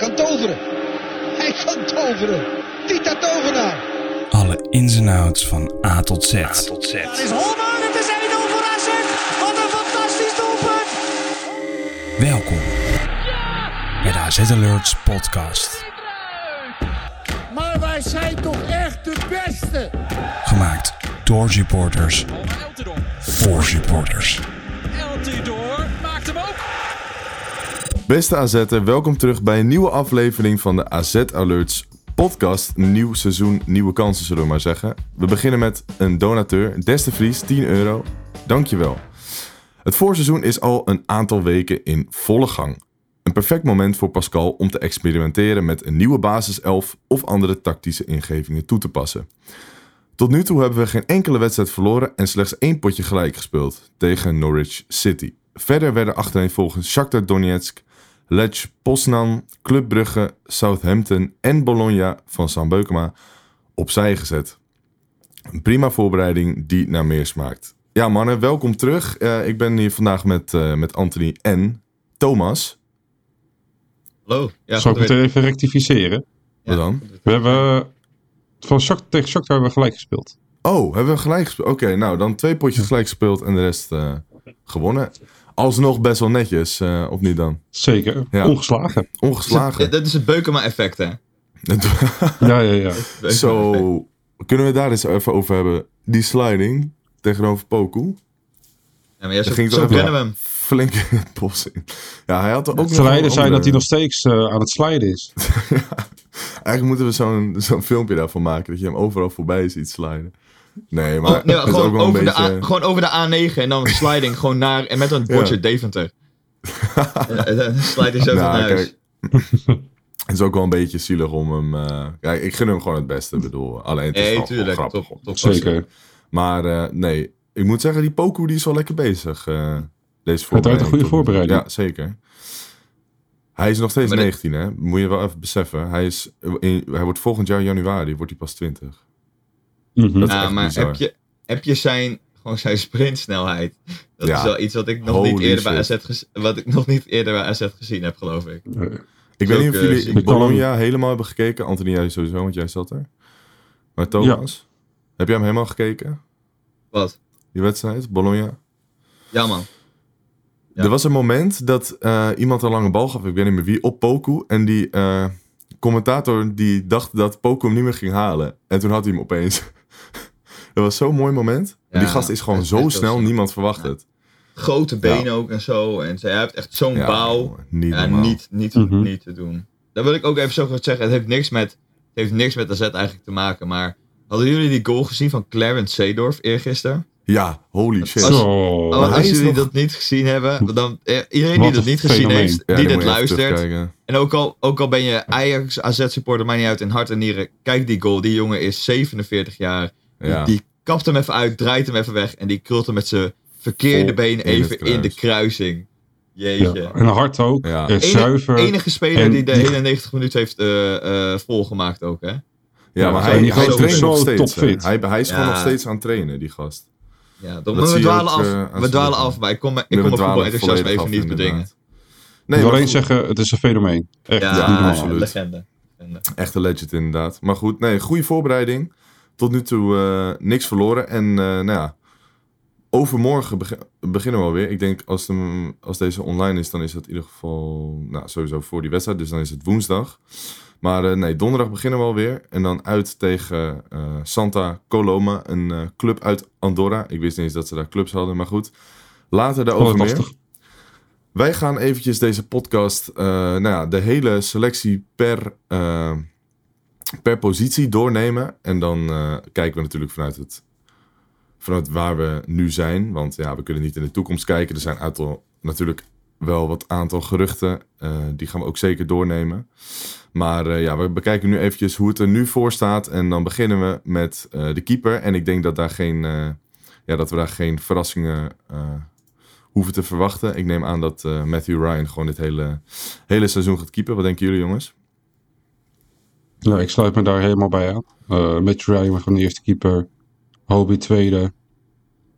kan toveren. Hij kan toveren. Tita Tovenaar. Alle ins en outs van A tot Z. Het is Holman, het is 1-0 voor AZ. Wat een fantastisch doelpunt. Welkom bij de AZ Alerts podcast. Maar wij zijn toch echt de beste? Gemaakt door supporters voor supporters. Beste AZ'er, welkom terug bij een nieuwe aflevering van de AZ Alerts podcast. Nieuw seizoen, nieuwe kansen zullen we maar zeggen. We beginnen met een donateur, Des de Vries, 10 euro. Dankjewel. Het voorseizoen is al een aantal weken in volle gang. Een perfect moment voor Pascal om te experimenteren met een nieuwe basiself of andere tactische ingevingen toe te passen. Tot nu toe hebben we geen enkele wedstrijd verloren en slechts één potje gelijk gespeeld tegen Norwich City. Verder werden achtereenvolgens Shakhtar Donetsk, Lech Poznan, Club Brugge, Southampton en Bologna van Sam Beukema opzij gezet. Een prima voorbereiding die naar meer smaakt. Ja mannen, welkom terug. Eh, ik ben hier vandaag met, eh, met Anthony en Thomas. Hallo. Ja, Zal ik meteen even rectificeren? Wat dan? We hebben van Shakhtar tegen Shakhtar hebben we gelijk gespeeld. Oh, hebben we gelijk gespeeld? Oké, nou dan twee potjes gelijk gespeeld en de rest eh, gewonnen. Alsnog best wel netjes, eh, of niet dan? Zeker. Ja. Ongeslagen. Ongeslagen. Dat is het Beukema-effect, hè? Ja, ja, ja. Zo, kunnen we daar eens even over hebben? Die sliding tegenover Poku. Ja, maar ja, zo, ging zo kennen we hem. Flink in het bos in. Ja, hij had er ook nog zei dat hij nog steeds eh, aan het sliden is. Eigenlijk moeten we zo'n zo'n filmpje daarvan maken. Dat je hem overal voorbij ziet sliden. Nee, maar Oh, nee, maar het ook gewoon, een over beetje... de A, gewoon over de A9 en dan sliding gewoon naar... En met een bordje Ja. Deventer. Ja, hij zo Nou, naar huis. kijk, Het is ook wel een beetje zielig om hem... eh, ja, ik gun hem gewoon het beste. Ik bedoel, alleen het is Nee, wel tuurlijk. top. Zeker. Maar eh, nee, ik moet zeggen, die Poku die is wel lekker bezig. eh deze Uit een goede voorbereiding. Ja, zeker. Hij is nog steeds Maar dit- 19, hè? Moet je wel even beseffen. Hij, is, in, hij wordt volgend jaar januari, wordt hij pas 20. Ja, echt maar bizar. heb je, heb je zijn, gewoon zijn sprintsnelheid? Dat Ja. is wel iets wat ik nog Holy niet eerder bij. AZ gez- wat ik nog niet eerder bij AZ gezien heb, geloof ik. Eh, Ik weet niet of jullie zieke- Bologna helemaal hebben gekeken. Anthony, jij sowieso, want jij zat er. Maar Thomas, heb jij hem helemaal gekeken? Wat? Die wedstrijd, Bologna? Ja, man. Ja. Er was een moment dat eh, iemand een lange bal gaf, ik weet niet meer wie, op Poku. En die eh, commentator die dacht dat Poku hem niet meer ging halen. En toen had hij hem opeens. dat was zo'n mooi moment. Ja, die gast is gewoon zo snel, niemand verwacht Ja. het. Grote benen ook en zo. En zij heeft echt zo'n Ja, bouw. jongen, niet niet, niet, Mhm. niet te doen. Dan wil ik ook even zo goed zeggen, het heeft niks met, het heeft niks met AZ eigenlijk te maken, maar hadden jullie die goal gezien van Clarence Seedorf eergisteren? Ja, holy shit. Als-. Oh, jullie nog- dat niet gezien hebben, dan eh, iedereen Wat die dat niet gezien heeft, Ja, die dit luistert, en ook al, ook al ben je Ajax, AZ supporter, maakt niet uit, in hart en nieren, kijk die goal, die jongen is 47 jaar, die, Ja. die kapt hem even uit, draait hem even weg en die krult hem met zijn verkeerde Vol been even in de kruis. kruising. Jeetje. Ja. En hard ook. Ja. Zuiver. enige speler En die de die- hele 90 minuten heeft eh, eh, volgemaakt ook, hè? Ja, Ja, maar hij, hij traint is nog steeds. Hij, hij is gewoon nog steeds aan het trainen, die gast. Ja, dat, Dat maar zie we dwalen ook, af, eh, we dwalen af, maar ik kom, ik We kom mijn voetbalenthousiasme volledig even af, niet bedingen. inderdaad. ik Nee, wil maar alleen zeggen, het is een fenomeen. Echt. Ja, absoluut. legende. legende. Echte legend inderdaad. Maar goed, nee, goede voorbereiding. Tot nu toe eh, niks verloren. En eh, nou ja, overmorgen beg- beginnen we alweer. Ik denk als, de, als deze online is, dan is het in ieder geval nou, sowieso voor die wedstrijd. Dus dan is het woensdag. Maar eh, nee, donderdag beginnen we alweer. En dan uit tegen eh, Santa Coloma, een eh, club uit Andorra. Ik wist niet eens dat ze daar clubs hadden, maar goed. Later daarover Oh, meer. lastig. Wij gaan eventjes deze podcast, nou ja, de hele selectie per, per positie doornemen. En dan kijken we natuurlijk vanuit, het, vanuit waar we nu zijn. Want ja, we kunnen niet in de toekomst kijken. Er zijn aantal, natuurlijk wel wat aantal geruchten. die gaan we ook zeker doornemen. Maar eh, ja, we bekijken nu eventjes hoe het er nu voor staat. En dan beginnen we met eh, de keeper. En ik denk dat, daar geen, eh, ja, dat we daar geen verrassingen hoeven te verwachten. Ik neem aan dat Matthew Ryan gewoon dit hele, hele seizoen gaat keepen. Wat denken jullie jongens? Ja, ik sluit me daar helemaal bij aan. Matthew Ryan gewoon de eerste keeper. Hobie tweede.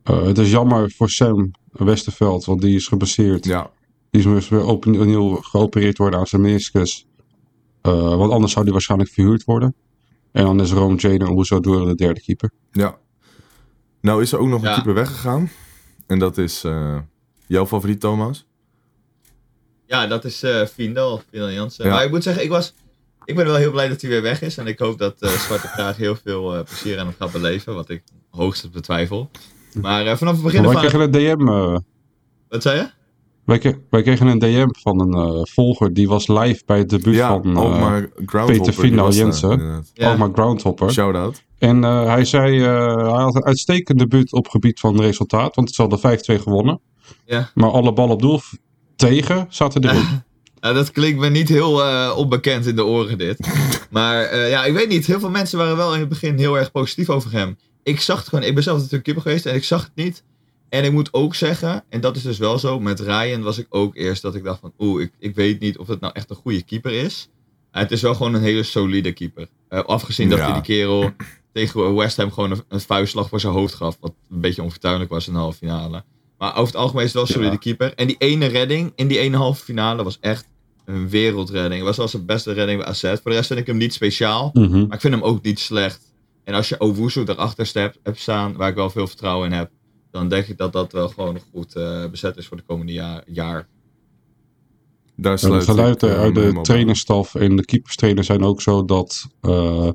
Het is jammer voor Sam Westerveld, want die is gebaseerd. Ja, Die is weer opnieuw geopereerd worden aan zijn meniscus. Eh, want anders zou die waarschijnlijk verhuurd worden. En dan is Rome Jane en Uzo door de derde keeper. Ja. Nou is er ook nog een keeper weggegaan. En dat is eh, jouw favoriet, Thomas. Ja, dat is eh Vindal, Vindal Jansen. Ja. Maar ik moet zeggen, ik, was, ik ben wel heel blij dat hij weer weg is. En ik hoop dat eh, Zwarte Praag heel veel eh, plezier aan hem gaat beleven. Wat ik hoogstens betwijfel. Maar eh, vanaf het begin wij af aan... kregen een DM. Wat zei je? Wij, wij kregen een DM van een eh, volger. Die was live bij het debuut Ja, van eh maar. Peter was daar, Jensen. Ja. Alkmaar Groundhopper. Shout-out. En eh, hij zei, eh, hij had een uitstekend debuut op gebied van resultaat. Want ze hadden 5-2 gewonnen. Ja. Maar alle ballen op doel tegen zaten erin. Nou, dat klinkt me niet heel eh, onbekend in de oren dit. Maar eh, ja, ik weet niet. Heel veel mensen waren wel in het begin heel erg positief over hem. Ik zag het gewoon. Ik ben zelf natuurlijk keeper geweest en ik zag het niet. En ik moet ook zeggen, en dat is dus wel zo, met Ryan was ik ook eerst dat ik dacht van, oeh, ik, ik weet niet of het nou echt een goede keeper is. Uh, het is wel gewoon een hele solide keeper. Uh, afgezien dat Ja. hij die kerel tegen West Ham gewoon een, een vuistslag voor zijn hoofd gaf. Wat een beetje onvertuinlijk was in de halve finale. Maar over het algemeen is het wel een solide Ja. keeper. En die ene redding in die ene halve finale was echt een wereldredding. Het was wel zijn beste redding bij AZ. Voor de rest vind ik hem niet speciaal. Mhm. Maar ik vind hem ook niet slecht. En als je Owusu erachter hebt, hebt staan, waar ik wel veel vertrouwen in heb, dan denk ik dat dat wel gewoon nog goed eh, bezet is voor de komende jaar. jaar. Daar En sluit de geluiden ik, eh, uit de trainerstaf en de keeperstrainer zijn ook zo dat eh,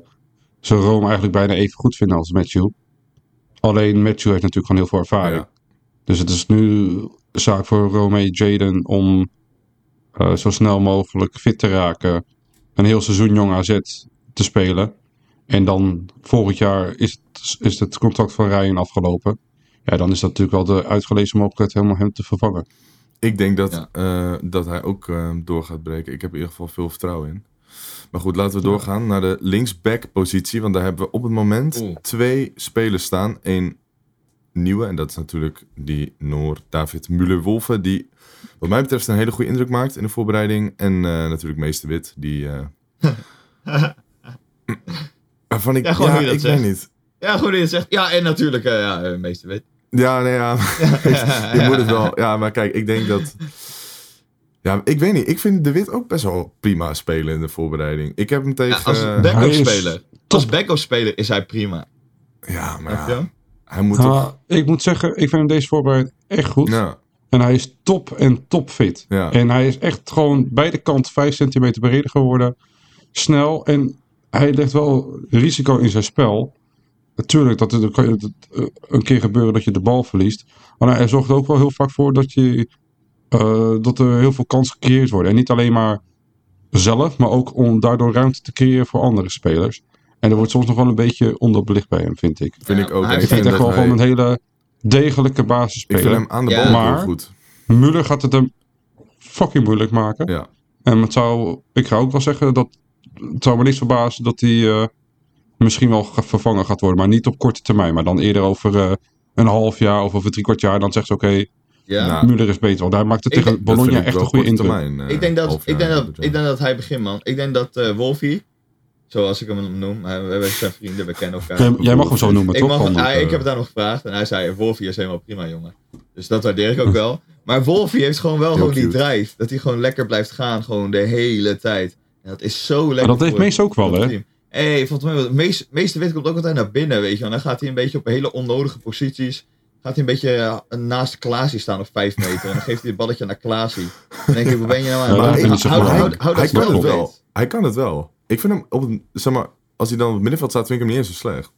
ze Rome eigenlijk bijna even goed vinden als Matthew. Alleen Matthew heeft natuurlijk gewoon heel veel ervaring. Ja. Dus het is nu zaak voor Rome Jaden om eh, zo snel mogelijk fit te raken. Een heel seizoen jong AZ te spelen. En dan volgend jaar is het, is het contract van Ryan afgelopen. Ja, dan is dat natuurlijk wel de uitgelezen mogelijkheid helemaal hem te vervangen. Ik denk dat, Ja. eh, dat hij ook eh, door gaat breken. Ik heb in ieder geval veel vertrouwen in. Maar goed, laten we doorgaan naar de linksback positie. Want daar hebben we op het moment Oeh. twee spelers staan. Eén nieuwe, en dat is natuurlijk die Noor David Müller-Wolfe. Die wat mij betreft een hele goede indruk maakt in de voorbereiding. En eh, natuurlijk Meester Wit, die... eh, waarvan ik... Ja, Ja, ik zegt. weet niet. Ja, goed dat je het zegt. Ja, en natuurlijk, eh ja, eh, meeste weet. Ja, nee, ja. je moet het wel. Ja, maar kijk, ik denk dat. Ja, ik weet niet. Ik vind De Wit ook best wel prima spelen in de voorbereiding. Ik heb hem Ja, tegen. als backup speler. Als backup speler is hij prima. ja maar ja, hij moet toch. Ik moet zeggen, ik vind hem deze voorbereiding echt goed. Ja, En hij is top en topfit. Ja. En hij is echt gewoon beide kanten 5 centimeter breder geworden. Snel. En hij legt wel risico in zijn spel. Natuurlijk, dat er kan je- dat, eh, een keer gebeuren dat je de bal verliest. Maar hij zorgt er ook wel heel vaak voor dat, je, eh, dat er heel veel kansen gecreëerd worden. En niet alleen maar zelf, maar ook om daardoor ruimte te creëren voor andere spelers. En er wordt soms nog wel een beetje onderbelicht bij hem, vind ik. vind Ja, ik ook. Ik vind het echt dat wel gewoon een hele degelijke Ik vind basisspeler. hem aan de bal Maar- heel goed. Müller gaat het hem fucking moeilijk maken. Ja. En het zou, ik ga ook wel zeggen dat het zou me niks verbazen dat hij eh, misschien wel ge- vervangen gaat worden. Maar niet op korte termijn. Maar dan eerder over eh, een half jaar of over drie kwart jaar. Dan zegt ze oké, Ja. Nou, Müller is beter. Want hij maakte Ik tegen denk- Bologna echt een goede indruk. termijn, eh, ik, denk dat, ik, denk dat, ik denk dat hij begint, man. Ik denk dat eh Wolfie, zoals ik hem noem, hij- we zijn vrienden, we kennen elkaar. Jij, jij mag hem zo noemen, Ik, toch? mag, Van, hij- ik heb het daar nog gevraagd en hij zei: Wolfie is helemaal prima, jongen. Dus dat waardeer ik ook wel. Maar Wolfie heeft gewoon wel gewoon die drive. Dat hij gewoon lekker blijft gaan, gewoon de hele tijd. En dat is zo lekker. dat heeft Mees ook wel, het hè? Hey, volgens mij, wel- meest, meeste wit komt ook altijd naar binnen, weet je. En dan gaat hij een beetje op hele onnodige posities. Gaat hij een beetje eh, naast Klaasie staan op 5 meter. En dan geeft hij het balletje naar Klaasie. Dan denk ik, hoe ben je nou aan? Ja, dat Hou- ik hou- goed. hou- hou hij dat kan spel het weet. wel. Hij kan het wel. Ik vind hem op zeg maar, als hij dan op het middenveld staat, vind ik hem niet eens zo slecht.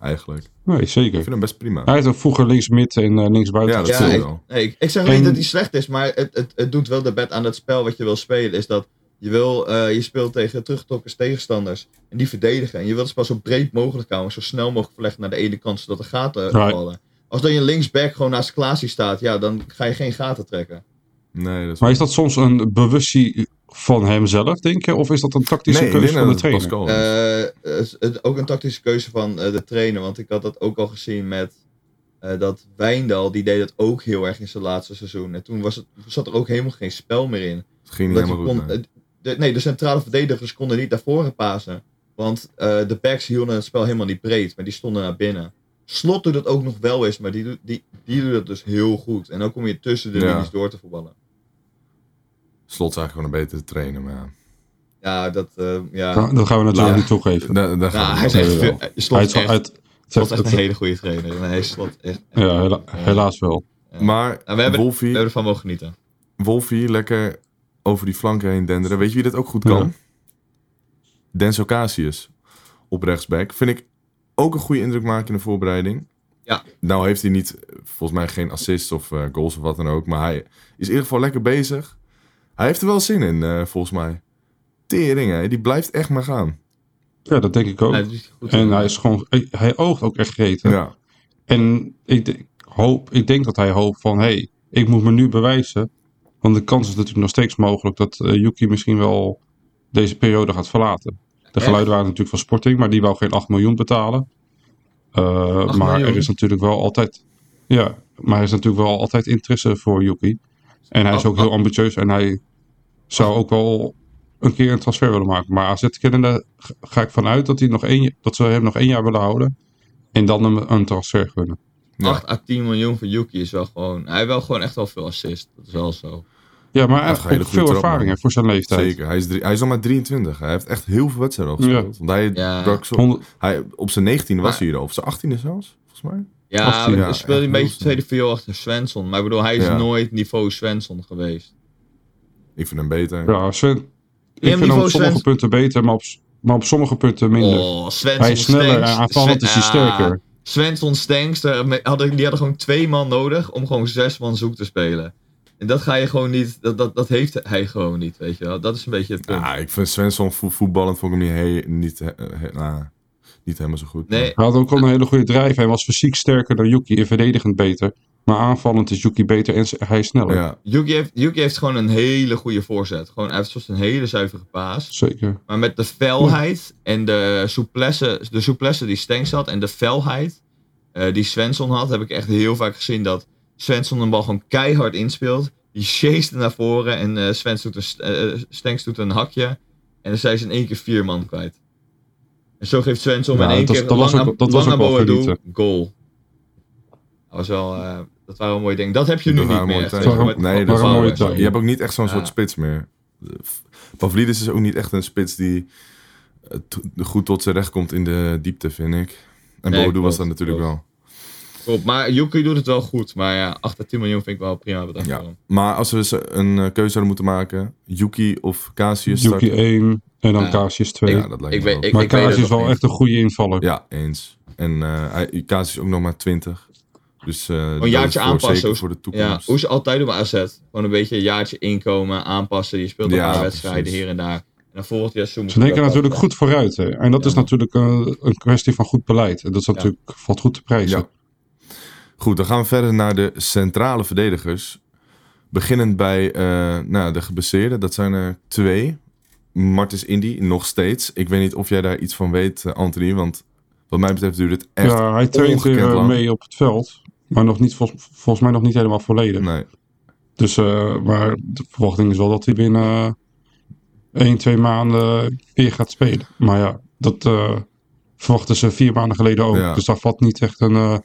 Eigenlijk. Nee, Ik zeker. vind hem best prima. Hij heeft ook vroeger links mid en eh, links buiten Ja, dat Ja, ik, wel. nee, ik, ik zeg En- niet dat hij slecht is, maar het, het, het doet wel de bet aan het spel wat je wil spelen. Is dat je, wil, eh, je speelt tegen teruggetrokken tegenstanders en die verdedigen. En je wilt het spel zo breed mogelijk houden, zo snel mogelijk verleggen naar de ene kant, zodat er gaten Right. vallen. Als dan je linksback gewoon naast Klaasie staat, ja, dan ga je geen gaten trekken. Nee, dat is Maar is dat soms een bewustzijn van hemzelf, denk je? Of is dat een tactische Nee, keuze van de dat het trainer? Eh, het ook een tactische keuze van eh, de trainer, want ik had dat ook al gezien met eh, dat Wijndal, die deed het ook heel erg in zijn laatste seizoen. En toen was het, zat er ook helemaal geen spel meer in. Het ging niet Dat je helemaal goed. kon- nee. De, nee, de centrale verdedigers konden niet naar voren pasen. Want eh, de backs hielden het spel helemaal niet breed, maar die stonden naar binnen. Slot doet dat ook nog wel eens, maar die, doet- die, die doet dat dus heel goed. En dan kom je tussen de Ja. linies door te voetballen. Slot is eigenlijk gewoon een betere trainer, maar ja. Ja, dat, eh, ja. Nou, dat gaan we natuurlijk niet toegeven. Daar gaan Nou, we hij is echt, veel- Slot Hij is echt, uit, Slot is echt het- een hele goede trainer. Nee, Slot echt. ja, hela- helaas wel. Maar Nou, we, hebben, we hebben ervan mogen genieten. Wolfie, lekker over die flanken heen denderen. Weet je wie dat ook goed kan? Ja. Denzel Casius op rechtsback. Vind ik ook een goede indruk maken in de voorbereiding. Ja. Nou heeft hij niet, volgens mij geen assists of eh, goals of wat dan ook. Maar hij is in ieder geval lekker bezig. Hij heeft er wel zin in, eh, volgens mij. Tering, hè. Die blijft echt maar gaan. Ja, dat denk ik ook. En hij is gewoon, hij- hij oogt ook echt gretig. Ja. En ik, ik hoop, ik denk dat hij hoopt van, hé, hey, ik moet me nu bewijzen. Want de kans is natuurlijk nog steeds mogelijk dat eh, Yuki misschien wel deze periode gaat verlaten. De geluiden waren natuurlijk van Sporting, maar die wou geen 8 miljoen betalen. Uh, maar miljoen? er is natuurlijk wel altijd, ja, maar er is natuurlijk wel altijd interesse voor Yuki. En hij is Oh, ook heel oh. ambitieus en hij zou ook wel een keer een transfer willen maken. Maar AZ kennende ga ik vanuit dat, hij nog één, dat ze hem nog één jaar willen houden. En dan hem een transfer gunnen. Ja. 8 à 10 miljoen voor Yuki is wel gewoon. Hij heeft wel gewoon echt wel veel assist. Dat is wel zo. Ja, maar hij goede veel trap, ervaring voor zijn leeftijd. Zeker. Hij is, drie, hij is al maar 23. Hij heeft echt heel veel wedstrijden al Ja. gespeeld. Want hij Ja. brak zo- Honderd- hij, op zijn 19e was hij hier al. Of zijn 18e zelfs, volgens mij. Ja, 18, hij ja, speelde echt een beetje tweede viool achter Svensson. Maar ik bedoel, hij is Ja. nooit niveau Svensson geweest. Ik vind hem beter. Ja, Sven, ik vind hem op sommige punten beter, maar op, maar op sommige punten minder. Oh, Svensson hij is sneller stanks. en aanvallend is hij sterker. Svensson daar me- hadden, die hadden gewoon twee man nodig om gewoon zes man zoek te spelen. En dat ga je gewoon niet, dat, dat, dat heeft hij gewoon niet, weet je wel. Dat is een beetje het punt. Ja, ik vind Svensson vo- voetballend vond ik hem niet, he- niet, he- he- nou, niet helemaal zo goed. Nee, Hij had ook wel een hele goede drijf. Hij was fysiek sterker dan Yuki en verdedigend beter. Maar aanvallend is Yuki beter en hij is sneller. Ja, Yuki heeft, Yuki heeft gewoon een hele goede voorzet. Gewoon, hij heeft soms een hele zuivere paas. Zeker. Maar met de felheid en de souplesse, de souplesse die Stenks had en de felheid eh, die Svensson had, heb ik echt heel vaak gezien dat Svensson een bal gewoon keihard inspeelt. Die chase naar voren en eh Svens doet een, st- eh, Stenks doet een hakje. En dan zijn ze in één keer vier man kwijt. En zo geeft Svensson Ja, in één dat- keer dat was ook- dat was ook genieten. goal. Dat, was wel, eh, dat waren wel mooie dingen. Dat heb je nu Dat niet waren meer. echt, met- Nee, dat waren mooie je hebt ook niet echt zo'n Ja. soort spits meer. De- Pavlidis is ook niet echt een spits die eh, goed tot zijn recht komt in de diepte, vind ik. En Nee, was dat natuurlijk klopt. wel. Klopt, maar Yuki doet het wel goed. Maar ja, 8 à 10 miljoen vind ik wel prima bedrag. Ja. Maar als we ze een eh, keuze zouden moeten maken, Yuki of Casius Yuki starten? 1 en dan Ja. Casius 2. Ja, dat lijkt Ik me weet- ik- maar Casius is wel echt een goede invaller. Ja, eens. En eh hij- Casius is ook nog maar 20. Dus eh, dat een jaartje voor, aanpassen, voor de Ja, toekomst. hoe ze altijd doen bij AZ. Gewoon een beetje een jaartje inkomen, aanpassen. Je speelt een Ja, paar wedstrijden hier en daar. En dan volgend jaar Ze denken natuurlijk goed vooruit. Hè. En dat Ja. is natuurlijk een, een kwestie van goed beleid. En dat is Ja. natuurlijk, valt goed te prijzen. Goed, dan gaan we verder naar de centrale verdedigers. Beginnend bij eh, nou, de geblesseerden. Dat zijn er twee. Martens Indy, nog steeds. Ik weet niet of jij daar iets van weet, eh, Anthony. Want wat mij betreft duurt het echt Ja, hij traint weer lang. mee op het veld. Maar nog niet, vol- volgens mij nog niet helemaal volledig. Nee. Dus, eh, maar de verwachting is wel dat hij binnen 1, 2 maanden weer gaat spelen. Maar ja, dat verwachten ze vier maanden geleden ook. Ja. Dus daar valt niet echt een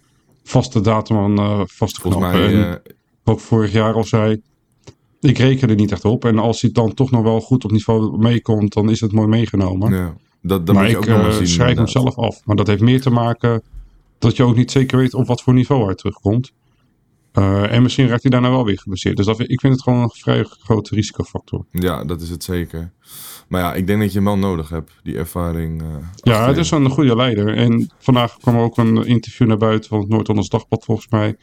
vaste datum aan eh, vast te knopen. mij... En eh, ook vorig jaar al zei, ik reken er niet echt op. En als hij dan toch nog wel goed op niveau meekomt, dan is het mooi meegenomen. ja, dat, dat maar moet je ik ook nog eh, zien. schrijf hem zelf af. Maar dat heeft meer te maken dat je ook niet zeker weet op wat voor niveau hij terugkomt. Eh, en misschien raakt hij daarna wel weer geblesseerd. Dus dat, ik vind het gewoon een vrij grote risicofactor. Ja, dat is het zeker. Maar ja, ik denk dat je hem wel nodig hebt, die ervaring. eh, Ja, het is een goede leider. En vandaag kwam er ook een interview naar buiten van het Noord-Hollands Dagblad volgens mij.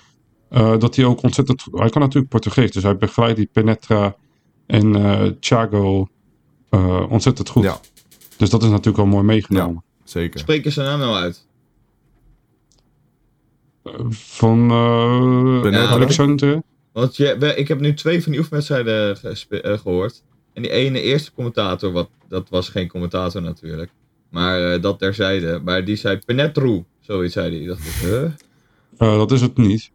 eh, dat hij ook ontzettend... Hij kan natuurlijk Portugees, dus hij begeleidt die Penetra en eh Thiago eh, ontzettend goed. Ja, Dus dat is natuurlijk wel mooi meegenomen. zeker. Spreek je zijn naam nou uit? Van Penetra? Alexander. Want je, ik heb nu twee van die oefenwedstrijden gespe- eh, gehoord. En die ene eerste commentator, wat, dat was geen commentator natuurlijk. Maar eh, dat terzijde. Maar die zei Penetru. Zoiets zei hij. Ik dacht, huh? Dat is het niet.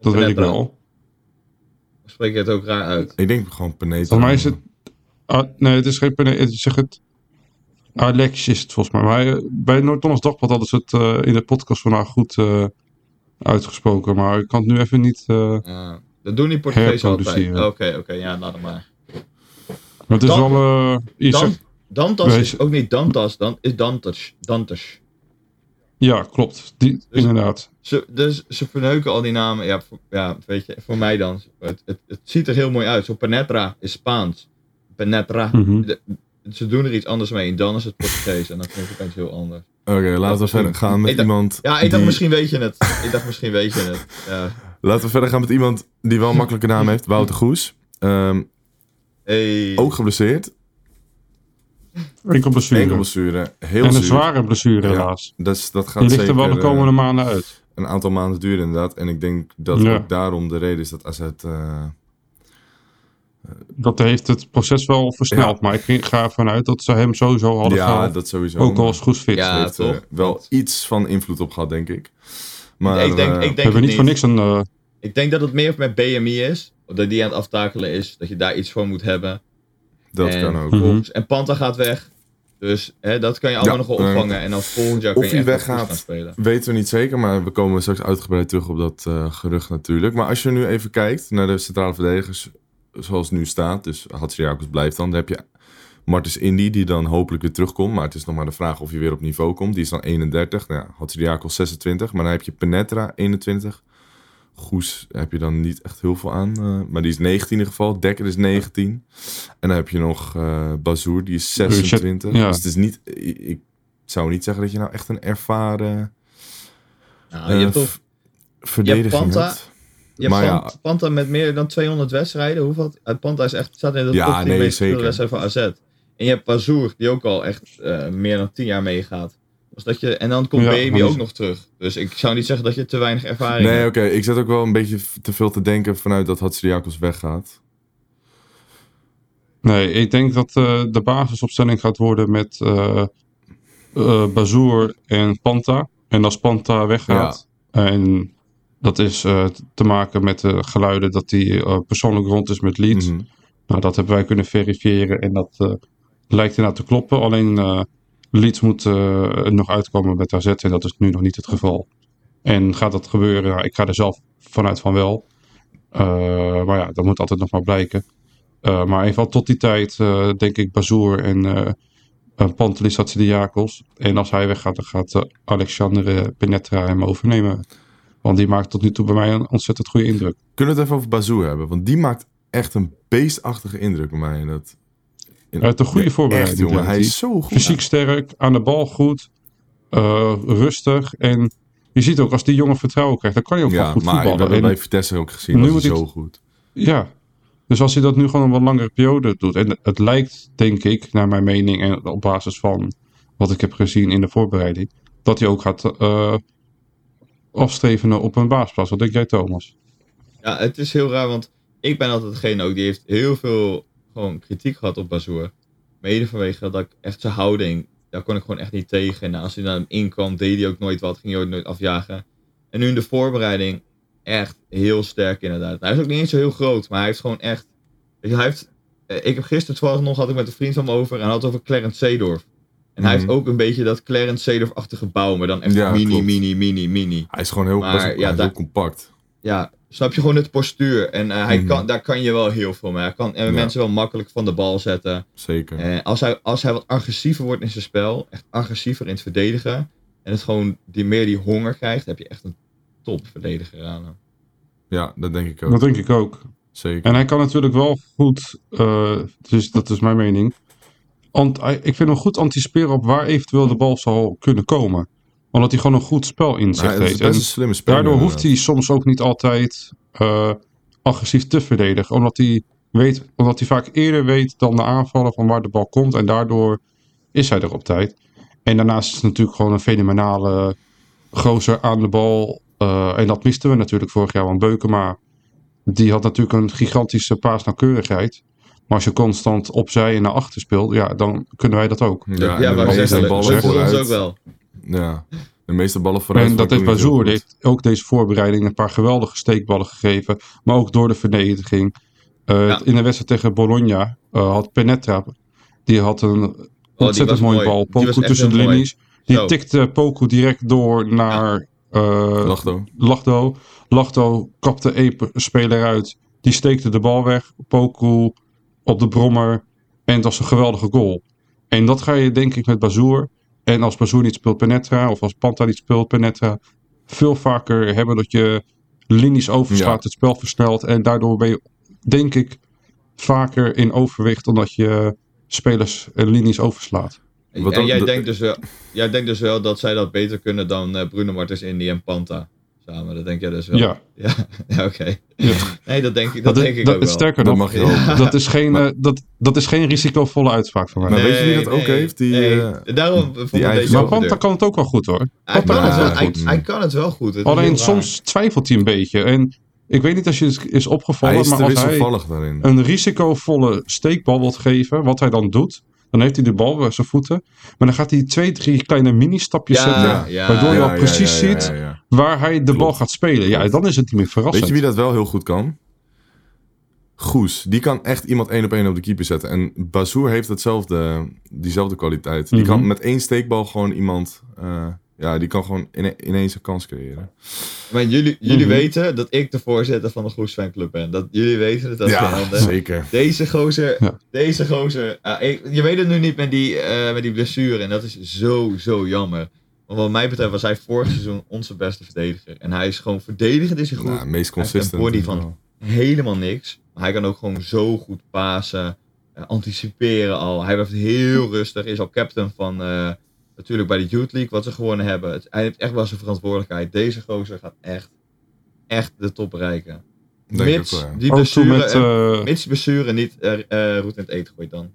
Dat weet ik wel. Spreek je het ook raar uit? Ik denk gewoon Penetra. Volgens mij is het... ah, nee, het is geen... Pene- Het zeg het... Alex is het volgens mij. Maar bij Noord-Hollands Dagblad hadden ze het eh, in de podcast vandaag goed eh, uitgesproken. Maar ik kan het nu even niet... eh, Ja, dat doen die Portugezen altijd. Oké, oké, ja, laat hem maar. maar het is Dan- wel... eh, je Dan, Dantas Wees- is ook niet Dantas, dan is Dantas. Dantas. Ja, klopt. Die, Dus- inderdaad. Ze, dus ze verneuken al die namen. Ja, voor, ja, weet je, voor mij dan. Het, het, het ziet er heel mooi uit. Zo Penetra is Spaans. Penetra. Mhm. De- ze doen er iets anders mee. En dan is het Portugees. En dan vind ik het heel anders. Oké, laten we verder gaan met dacht- iemand. Ja, ik dacht die- misschien weet je het. Ik dacht misschien weet je het. Ja. Laten we verder gaan met iemand die wel een makkelijke naam heeft. Wouter Goes. Ehm, Hey. ook geblesseerd. Enkel blessure. Enkel blessure. Heel en een zuur. zware blessure Ja. helaas. Dus dat gaat Die ligt er wel de komende eh, maanden uit. een aantal maanden duren inderdaad. En ik denk dat Ja. ook daarom de reden is dat AZ... eh, Dat heeft het proces wel versneld. Ja. Maar ik ging- ga ervan uit dat ze hem sowieso hadden ja, gehaald. dat sowieso. Ook al is goed fit. Ja, heeft er toch? wel iets van invloed op gehad, denk ik. Maar ik denk, eh, ik denk we hebben niet voor niks een... eh, Ik denk dat het meer met BMI is. Dat die aan het aftakelen is. Dat je daar iets voor moet hebben. dat en, kan ook. Mhm. En Panta gaat weg. Dus hè, dat kan je allemaal Ja, nog wel eh, opvangen. En dan volgend jaar of kan je hij weggaat. gaan spelen. Weten we niet zeker, maar we komen straks uitgebreid terug op dat eh, gerucht natuurlijk. Maar als je nu even kijkt naar de centrale verdedigers zoals het nu staat, dus Hatsidiakos blijft dan, dan heb je Martens Indy die dan hopelijk weer terugkomt. Maar het is nog maar de vraag of hij weer op niveau komt. Die is dan 31, nou ja, Hatsidiakos 26, maar dan heb je Penetra 21. Goes heb je dan niet echt heel veel aan, eh, maar die is 19 in ieder geval. Dekker is 19. En dan heb je nog eh Bazoer, die is 26. ja. Dus het is niet, ik, ik zou niet zeggen dat je nou echt een ervaren Nou, je eh, hebt toch v- verdediging hebt. Je hebt maar ja. Pant- Panta met meer dan 200 wedstrijden. Hoeveel? Uit Panta is echt, staat in de Ja, top 10 nee, meest wedstrijden van AZ. En je hebt Bazoer, die ook al echt eh, meer dan 10 jaar meegaat. Dus dat je, en dan komt Ja, Baby ook nog terug. Dus ik zou niet zeggen dat je te weinig ervaring Nee, hebt. oké. Ik zat ook wel een beetje te veel te denken vanuit dat Hatsidiakos weggaat. Nee, ik denk dat eh, de basisopstelling gaat worden met eh eh, Bazoer en Panta. En als Panta weggaat, en dat is eh, te maken met de geluiden dat hij eh, persoonlijk rond is met Leeds. Mhm. Nou, dat hebben wij kunnen verifiëren en dat eh, lijkt inderdaad te kloppen. Alleen Leeds moet nog uitkomen met AZ en dat is nu nog niet het geval. En gaat dat gebeuren? Nou, ik ga er zelf vanuit van wel. Maar ja, dat moet altijd nog maar blijken. Maar geval tot die tijd denk ik Bazoer en uh, Pantelis Hatsidiakos. En als hij weggaat, dan gaat Alexandre Penetra hem overnemen. Want die maakt tot nu toe bij mij een ontzettend goede indruk. Kunnen we het even over Bazoer hebben? Want die maakt echt een beestachtige indruk op mij. Dat... in- Uit een goede voorbereiding. Echt, jongen. Hij is zo goed. Fysiek sterk, aan de bal goed, eh, rustig. En je ziet ook, als die jongen vertrouwen krijgt, dan kan hij ook wel Ja, goed maar voetballen. hebben En- bij Vitesse ook gezien. Nu dat hij zo goed. Ja, dus als hij dat nu gewoon een wat langere periode doet. En het lijkt, denk ik, naar mijn mening en op basis van wat ik heb gezien in de voorbereiding, dat hij ook gaat eh afstreven op een baasplaats. Wat denk jij, Thomas? Ja, het is heel raar, want ik ben altijd degene ook die heeft heel veel gewoon kritiek gehad op Bazoer. Mede vanwege dat ik echt zijn houding, daar kon ik gewoon echt niet tegen. En als hij naar hem inkwam, deed hij ook nooit wat, ging hij ook nooit afjagen. En nu in de voorbereiding, echt heel sterk inderdaad. Hij is ook niet eens zo heel groot, maar hij heeft gewoon echt... Hij heeft, eh, ik heb gisteren toevallig nog, had ik met een vriend van me over, en had het over Clarence Seedorf. En hij Mhm. heeft ook een beetje dat Clarence Seedorf-achtige bouw, maar dan echt Ja, mini, klopt. mini, mini, mini Hij is gewoon heel, Maar, best wel- ja, hij is daar- heel compact. ja, snap je gewoon het postuur. En eh, hij Mhm. kan, daar kan je wel heel veel mee. Hij kan eh, Ja. mensen wel makkelijk van de bal zetten. Zeker. Eh, als, hij, als hij wat agressiever wordt in zijn spel, echt agressiever in het verdedigen. En het gewoon die, meer die honger krijgt, heb je echt een topverdediger aan hem. Ja, dat denk ik ook. Dat denk ik ook. Zeker. En hij kan natuurlijk wel goed, eh, dus dat is mijn mening. Ant- hij- ik vind hem goed anticiperen op waar eventueel de bal zal kunnen komen. Omdat hij gewoon een goed spel het is heeft. En slimme daardoor hoeft hij soms ook niet altijd eh, agressief te verdedigen. Omdat hij, weet, omdat hij vaak eerder weet dan de aanvaller van waar de bal komt. En daardoor is hij er op tijd. En daarnaast is het natuurlijk gewoon een fenomenale gozer aan de bal. Eh, en dat misten we natuurlijk vorig jaar. Want Beukema, die had natuurlijk een gigantische paasnauwkeurigheid. Maar als je constant opzij en naar achter speelt, ja, dan kunnen wij dat ook. Ja, ja, meeste zeggen, ballen ons vooruit. ook wel. Ja, de meeste ballen vooruit. En dat heeft Bazoer, die goed. heeft ook deze voorbereiding een paar geweldige steekballen gegeven. Maar ook door de verdediging. Eh, Ja. In de wedstrijd tegen Bologna eh, had Penetra, die had een ontzettend Oh, was mooie mooi. bal. Poku tussen de linies. Die Zo. tikte Poku direct door naar eh, Lachto. Lachdo. Lachdo kapte p- speler uit. Die steekte de bal weg. Poku op de brommer. En het was een geweldige goal. En dat ga je denk ik met Bazoer. En als Bazoer niet speelt Penetra, of als Panta niet speelt Penetra, veel vaker hebben dat je linies overslaat, Ja. het spel versnelt. En daardoor ben je, denk ik, vaker in overwicht omdat je spelers en linies overslaat. En jij, de- denkt dus wel, jij denkt dus wel dat zij dat beter kunnen dan eh, Bruno Martens, Indy en Panta samen. Dat denk jij dus wel. Ja. Ja, ja oké. Ja. Nee, dat denk ik, dat is- denk ik dat, ook wel. Sterker Dat nog, mag je hopen. dat, is geen, eh, dat, dat is geen risicovolle uitspraak van mij. Maar Nee, weet je wie dat ook heeft? Die, nee. eh, Daarom vond ik eigen- deze maar Panta kan het ook wel goed hoor. Hij Panta kan, het wel, hij, goed. hij kan het wel goed. Het is Alleen soms twijfelt hij een beetje. En ik weet niet als je het is hij opgevallen, is maar als hij daarin. een risicovolle steekbal wilt geven, wat hij dan doet, dan heeft hij de bal bij zijn voeten. Maar dan gaat hij twee, drie kleine mini-stapjes Ja, zetten, ja, waardoor je Ja, al ja, precies ja, ja, ja, ziet ja. Waar hij de bal gaat spelen. Ja, dan is het niet meer verrassend. Weet je wie dat wel heel goed kan? Goes. Die kan echt iemand één op één op de keeper zetten. En Bazoer heeft hetzelfde, diezelfde kwaliteit. Die Mhm. kan met één steekbal gewoon iemand... eh, ja, die kan gewoon ine- ineens een kans creëren. Maar jullie, jullie Mhm. weten dat ik de voorzitter van de Goes fanclub ben. Dat, jullie weten het, dat ja, handen. zeker. Deze gozer, Ja. deze gozer. ik- je weet het nu niet met die, eh, met die blessure. En dat is zo, zo jammer. Want wat mij betreft was hij vorig seizoen onze beste verdediger. En hij is gewoon verdedigend is hij goed. Nou, meest Hij consistent. body van helemaal niks. Maar hij kan ook gewoon zo goed pasen. eh, anticiperen al. Hij blijft heel rustig. Is al captain van eh, natuurlijk bij de Youth League wat ze gewonnen hebben. Het, hij heeft echt wel zijn verantwoordelijkheid. Deze gozer gaat echt, echt de top bereiken. Denk Mits wel, ja. die blessure, met, eh, mits die blessure niet eh eh, roet in het eten gooit dan.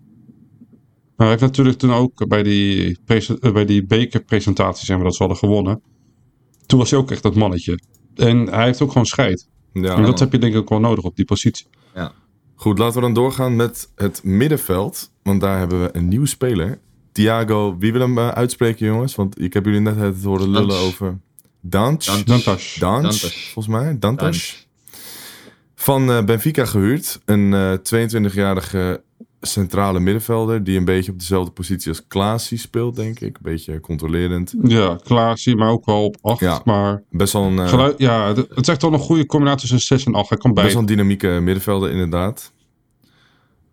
Maar hij heeft natuurlijk toen ook bij die, eh, bij die bekerpresentatie, zeg maar, dat ze hadden gewonnen. Toen was hij ook echt dat mannetje. En hij heeft ook gewoon scheid. Ja. en dat heb je denk ik ook wel nodig op die positie. Goed, laten we dan doorgaan met het middenveld. Want daar hebben we een nieuwe speler. Thiago, wie wil hem eh, uitspreken, jongens? Want ik heb jullie net het horen lullen Dans. over... Dantas. Dans, Dantas. volgens mij. Dantas. Van eh, Benfica gehuurd. Een eh, 22-jarige centrale middenvelder. Die een beetje op dezelfde positie als Klaasie speelt, denk ik. Een beetje controlerend. Ja, Klaasie, maar ook wel op 8. Ja. Maar Best wel een, eh, geluid, ja, het is echt wel een goede combinatie tussen 6 en 8. Hij kan bij best wel een dynamieke middenvelder, inderdaad.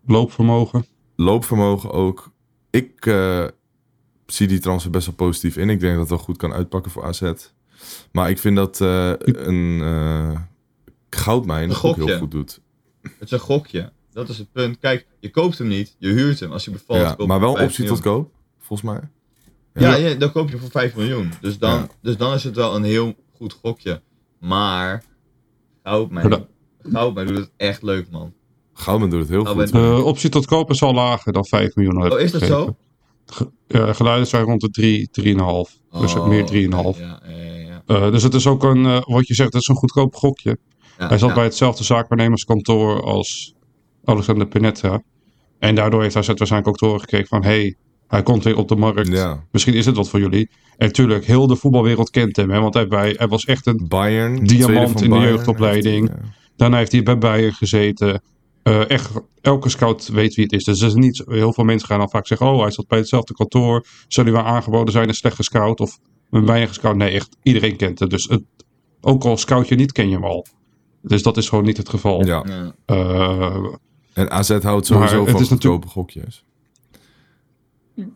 loopvermogen. Loopvermogen ook. Ik eh, zie die transfer best wel positief in. Ik denk dat het wel goed kan uitpakken voor AZ. Maar ik vind dat eh, een eh goudmijn Een het ook gokje. heel goed doet. Het is een gokje. Dat is het punt. Kijk, je koopt hem niet. Je huurt hem. Als hij bevalt. Ja, koop je maar wel voor 5 optie tot koop, volgens mij. Ja, ja, dan koop je voor 5 miljoen. Dus dan, Ja. dus dan is het wel een heel goed gokje. Maar Goudmijn, Goudmijn doet het echt leuk, man. Goudman doet het heel Nou, goed. De optie tot koop is al lager dan 5 miljoen. Oh, is dat zo? Ge- Ja, geluiden zijn rond de 3, 3,5. Dus Oh, meer 3,5. Ja, ja, ja, ja. Eh, dus het is ook een, eh, wat je zegt, het is een goedkoop gokje. Ja, hij zat ja. bij hetzelfde zaakwaarnemerskantoor als Alexander Penetra. En daardoor heeft hij waarschijnlijk ook te horen gekregen van... hey, hij komt weer op de markt. Ja. Misschien is het wat voor jullie. En natuurlijk, heel de voetbalwereld kent hem. Hè, want hij, hij, hij was echt een... Bayern. Diamant in de jeugdopleiding. heeft hij, ja. Daarna heeft hij bij Bayern gezeten. Eh, echt, elke scout weet wie het is. Dus is niet, heel veel mensen gaan dan vaak zeggen... oh, hij zat bij hetzelfde kantoor. Zou hij wel aangeboden zijn, een slecht gescout? Of een Bayern gescout? Nee, echt, iedereen kent het. Dus het, ook al scout je niet, ken je hem al. Dus dat is gewoon niet het geval. Ja. Ja. Eh, En AZ houdt Maar sowieso van goedkope gokjes.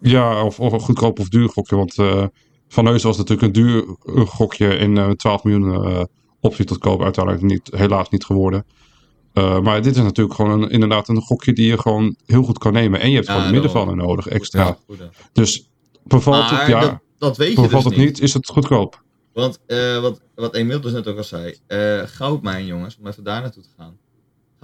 ja, of, of een goedkoop of duur gokje. Want eh, Van Heus was natuurlijk een duur eh, gokje in eh 12 miljoen eh, optie tot koop. Uiteindelijk niet, helaas niet geworden. Eh, maar dit is natuurlijk gewoon een, inderdaad een gokje die je gewoon heel goed kan nemen. En je hebt Ja, gewoon een middenvelder nodig extra. Ja. Dus bevalt Maar het, ja, dat, dat weet je bevalt dus het niet. niet, is het goedkoop. Want eh, wat, wat Emiel dus net ook al zei. eh Goudmijn, jongens, om even daar naartoe te gaan.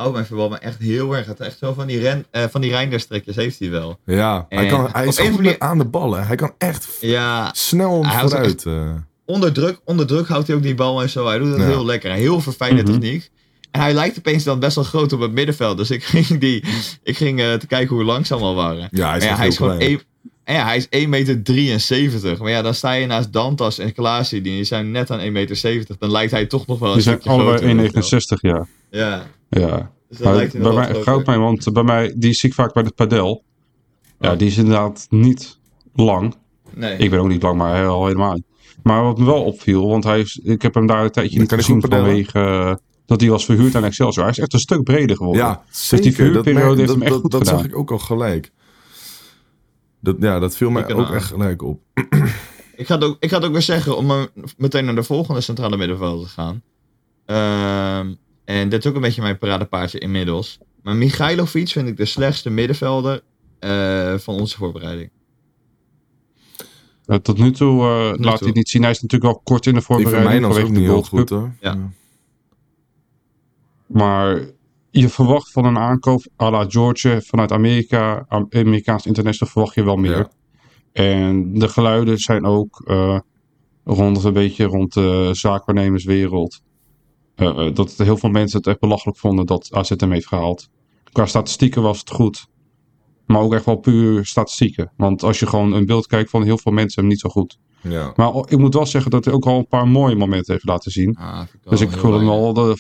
Goudmijn verbaalt me echt heel erg. Het echt zo van die, ren, eh, van die Reinderstrekjes heeft hij wel. Ja, hij, kan, hij is goed manier- aan de ballen. Hij kan echt Ja, snel vooruit. eh. onder druk, onder druk houdt hij ook die bal en zo. Hij doet het Ja. heel lekker. Heel verfijnde Mhm. techniek. En hij lijkt opeens dan best wel groot op het middenveld. Dus ik ging, die, ik ging eh, te kijken hoe lang ze allemaal waren. ja, hij is, Maar ja, hij is gewoon één- ja, hij is 1,73 meter. Maar ja, dan sta je naast Dantas en Klaasie. Die zijn net aan 1,70 meter. Dan lijkt hij toch nog wel een Die zijn stukje groter. allebei weet je 1,69 ja. Ja, ja. dus Maar bij mij. Goudmijn, want bij mij, die zie ik vaak bij het padel. Ja, Oh. die is inderdaad niet lang. Nee. Ik ben ook niet lang, maar al helemaal niet. Maar wat me wel opviel, want hij is, ik heb hem daar een tijdje Dan niet gezien vanwege eh, dat hij was verhuurd aan Excelsior. Hij is echt een stuk breder geworden. Ja, die zeker. Dat, verhuurperiode merk- heeft dat, hem echt dat, goed dat zag gedaan. ik ook al gelijk. Dat, ja, dat viel mij Ik ook echt gelijk op. Ik ga, het ook, ik ga het ook weer zeggen om maar meteen naar de volgende centrale middenvelder te gaan. Ehm, en dit is ook een beetje mijn paradepaardje inmiddels. Maar Michailovic vind ik de slechtste middenvelder eh, van onze voorbereiding. Tot nu toe eh, nu laat toe. hij niet zien. Hij is natuurlijk al kort in de Ik vind voorbereiding Mijnans ook niet de heel goed hoor. Ja. Maar je verwacht van een aankoop à la Georgia vanuit Amerika, Am- Amerikaans international, verwacht je wel meer. Ja. En de geluiden zijn ook eh, rond een beetje rond de zaakwaarnemerswereld. Eh, eh, dat heel veel mensen het echt belachelijk vonden dat AZ hem heeft gehaald. Qua statistieken was het goed. Maar ook echt wel puur statistieken. Want als je gewoon een beeld kijkt van heel veel mensen hem niet zo goed. Ja. Maar ik moet wel zeggen dat hij ook al een paar mooie momenten heeft laten zien. Ah, ik Dus ik wil hem wel de,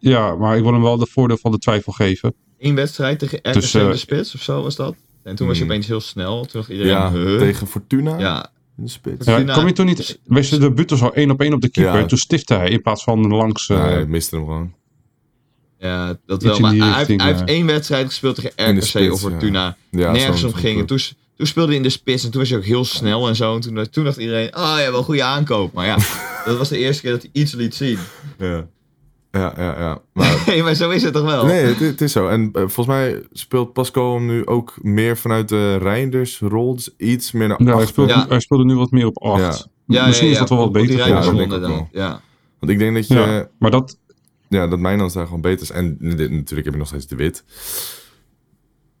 ja, maar ik wil hem wel de voordeel van de twijfel geven. Eén wedstrijd tegen RKC Dus, eh, de spits of zo was dat. En toen was je Hmm. opeens heel snel. Toen iedereen, Ja, huh? tegen Fortuna Ja, in de spits. Ja, kom je toen niet, wees de debuut was al één op één op de keeper. Ja. Toen stifte hij in plaats van langs. eh, Nee, hij miste hem gewoon. ja, dat wel. Maar hij, heeft, richting, hij heeft eh. één wedstrijd gespeeld tegen de RKC spits, of Fortuna. Ja, nergens zo- om zo ging. En toen, toen speelde hij in de spits en toen was hij ook heel snel en zo. En toen, toen dacht iedereen, ah ja, wel een goede aankoop. Maar ja, dat was de eerste keer dat hij iets liet zien. Ja. Ja, ja, ja. Maar Nee, maar zo is het toch wel? nee, het, het is zo. En eh, volgens mij speelt Pascal hem nu ook meer vanuit de Reinders-rol. Dus iets meer naar ja, hij, achter. speelde, Ja. hij speelde nu wat meer op 8. Ja. Ja, Misschien ja, is dat wel wat beter Ja, dat ook inderdaad. Ja. Want ik denk dat je... Ja, maar dat, Ja, dat Mijnans daar gewoon beter is. En dit- natuurlijk heb je nog steeds de Wit.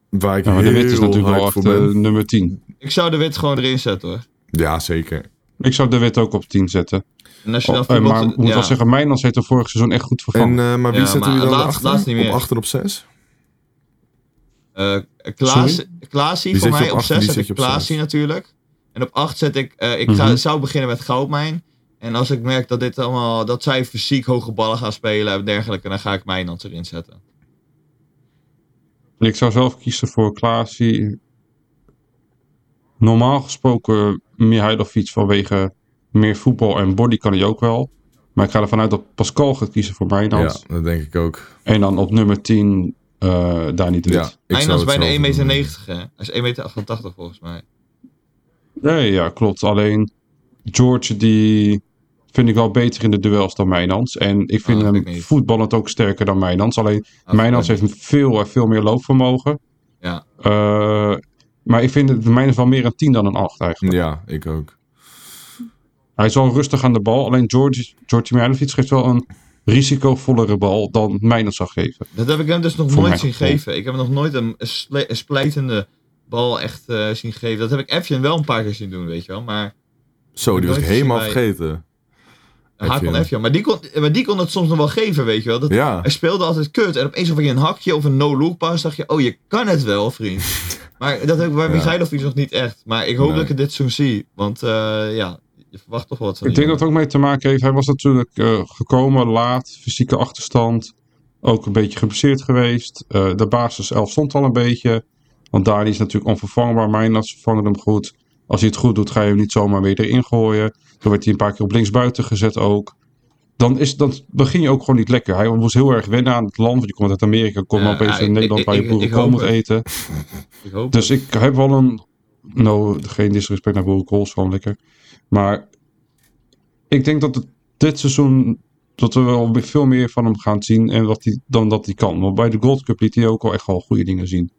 Waar ik ja, maar de heel wit is natuurlijk wel voor nummer 10. Ik zou de wit gewoon erin zetten hoor. Ja, zeker. Ik zou de wit ook op 10 zetten. En als je dan Oh, eh, maar ik moet ja. wel zeggen, Mijnans heeft er vorig seizoen echt goed En, vervangen. eh, maar wie Ja, zetten jullie dan laatst- achter? laatst niet meer. Op 8 en op 6? Eh, Klaas? Klaasie voor zet mij op op acht en 6 die zet zet ik Klaasie natuurlijk. En op 8 zet ik, eh, ik ga, Mhm. zou beginnen met Goudmijn. En als ik merk dat dit allemaal, dat zij fysiek hoge ballen gaan spelen en dergelijke, dan ga ik Mijnans erin zetten. Ik zou zelf kiezen voor Klaasie. Normaal gesproken Mihailovic vanwege meer voetbal en body kan hij ook wel. Maar ik ga ervan uit dat Pascal gaat kiezen voor Ja, Mijnans. dat denk ik ook. En dan op nummer 10 eh Dani de Wit. Ja, Mijnans het bijna zelf 1,90 doen. meter, hè? Hij is 1,88 meter volgens mij. Nee, ja, klopt. Alleen George die vind ik wel beter in de duels dan Mijnans. En ik vind Ah, hem niet. voetballend ook sterker dan Mijnans. Alleen Ah, Mijnans heeft veel, veel meer loopvermogen. Ja. Eh, maar ik vind het Mijnans wel meer een 10 dan een 8 eigenlijk. Ja, ik ook. Hij is wel rustig aan de bal. Alleen George, George geeft wel een risicovollere bal dan Mijnans zou geven. Dat heb ik hem dus nog Voor nooit mijn zien gevoel. geven. Ik heb hem nog nooit een, sple- een splijtende bal echt eh, zien geven. Dat heb ik Efjen wel een paar keer zien doen, weet je wel. Maar Zo, die was ik helemaal vergeten. Hakon. Efjen. Maar die, kon, maar die kon het soms nog wel geven, weet je wel. Dat, Ja. Hij speelde altijd kut. En opeens of je een hakje of een no-look pas, dacht je, oh, je kan het wel, vriend. maar dat heb ik bij Ja. Michailovic nog niet echt. Maar ik hoop Nee. dat ik het dit zo zie. Want eh, ja, je verwacht toch wel wat Ik denk dat het ook mee te maken heeft. Hij was natuurlijk eh, gekomen laat, fysieke achterstand. Ook een beetje geblesseerd geweest. Eh, de basis 11 stond al een beetje. Want Dani is natuurlijk onvervangbaar. Mijnans vervangt hem goed. Als hij het goed doet, ga je hem niet zomaar weer erin gooien. Zo werd hij een paar keer op linksbuiten gezet ook. Dan, is, dan begin je ook gewoon niet lekker. Hij moest heel erg wennen aan het land. Want je komt uit Amerika, kom Ja, opeens ja, in Nederland ik- waar je ik- boerenkool moet het. eten. Ik hoop Dus ik heb wel een. Nou, geen disrespect naar boerenkool, is gewoon lekker. Maar ik denk dat het dit seizoen. dat we wel veel meer van hem gaan zien en wat hij, dan dat hij kan. Want bij de Gold Cup liet hij ook al echt wel goede dingen zien.